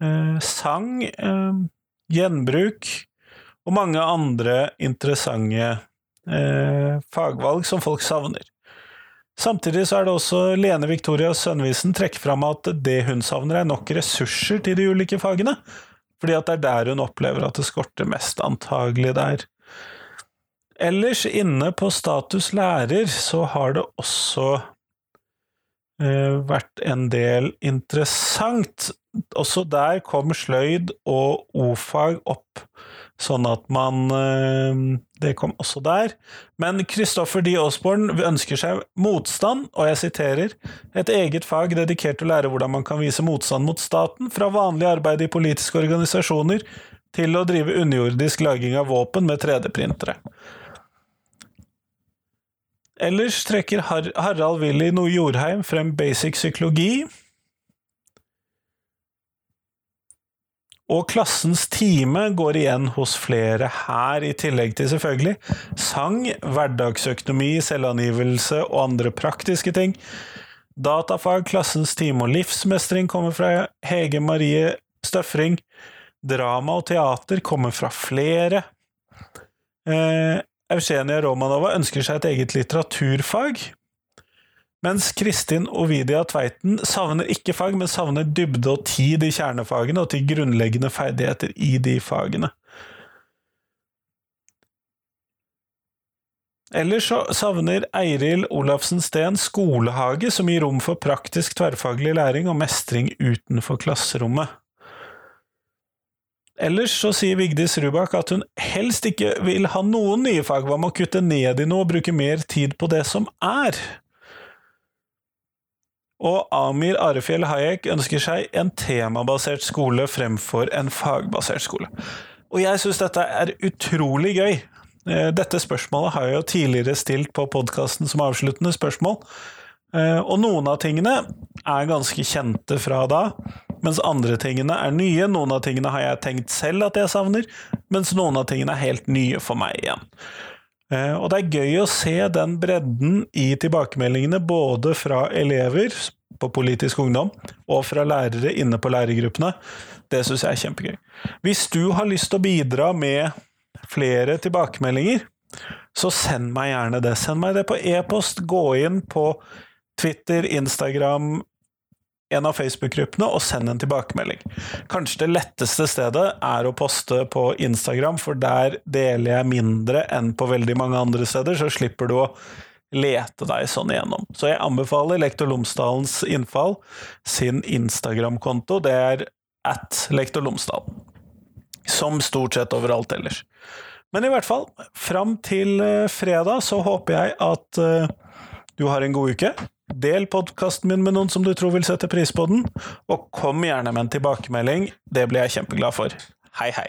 A: eh, sang, eh, gjenbruk og mange andre interessante eh, fagvalg som folk savner. Samtidig så er det også Lene Victoria Sønnevisen trekker fram at det hun savner, er nok ressurser til de ulike fagene, fordi at det er der hun opplever at det skorter mest, antagelig der. Ellers, inne på status lærer, så har det også vært en del interessant. Også der kom sløyd og o-fag opp, sånn at man eh, Det kom også der. Men Christoffer D. Osborne ønsker seg motstand, og jeg siterer, et eget fag dedikert til å lære hvordan man kan vise motstand mot staten, fra vanlig arbeid i politiske organisasjoner til å drive underjordisk laging av våpen med 3D-printere. Ellers trekker Har Harald Willy Jordheim frem basic psykologi. Og klassens time går igjen hos flere her, i tillegg til selvfølgelig sang, hverdagsøkonomi, selvangivelse og andre praktiske ting. Datafag, klassens time og livsmestring kommer fra Hege Marie Støfring. Drama og teater kommer fra flere. Eh, Eugenia Romanova ønsker seg et eget litteraturfag, mens Kristin Ovidia Tveiten savner ikke fag, men savner dybde og tid i kjernefagene og til grunnleggende ferdigheter i de fagene. Ellers så savner Eiril Olafsen Steen skolehage som gir rom for praktisk tverrfaglig læring og mestring utenfor klasserommet. Ellers så sier Vigdis Rubak at hun helst ikke vil ha noen nye fag. Hva med å kutte ned i noe og bruke mer tid på det som er? Og Amir Arefjell Hayek ønsker seg en temabasert skole fremfor en fagbasert skole. Og jeg syns dette er utrolig gøy. Eh, dette spørsmålet har jeg jo tidligere stilt på podkasten som avsluttende spørsmål. Eh, og noen av tingene er ganske kjente fra da. Mens andre tingene er nye. Noen av tingene har jeg tenkt selv at jeg savner, mens noen av tingene er helt nye for meg igjen. Eh, og det er gøy å se den bredden i tilbakemeldingene, både fra elever på politisk ungdom og fra lærere inne på lærergruppene. Det syns jeg er kjempegøy. Hvis du har lyst til å bidra med flere tilbakemeldinger, så send meg gjerne det. Send meg det på e-post. Gå inn på Twitter, Instagram, en av Facebook-gruppene og send en tilbakemelding. Kanskje det letteste stedet er å poste på Instagram, for der deler jeg mindre enn på veldig mange andre steder, så slipper du å lete deg sånn igjennom. Så jeg anbefaler Lektor Lomsdalens innfall sin Instagram-konto. Det er at Lektor Lomsdal. Som stort sett overalt ellers. Men i hvert fall, fram til eh, fredag så håper jeg at uh, du har en god uke. Del podkasten min med noen som du tror vil sette pris på den, og kom gjerne med en tilbakemelding. Det blir jeg kjempeglad for. Hei, hei.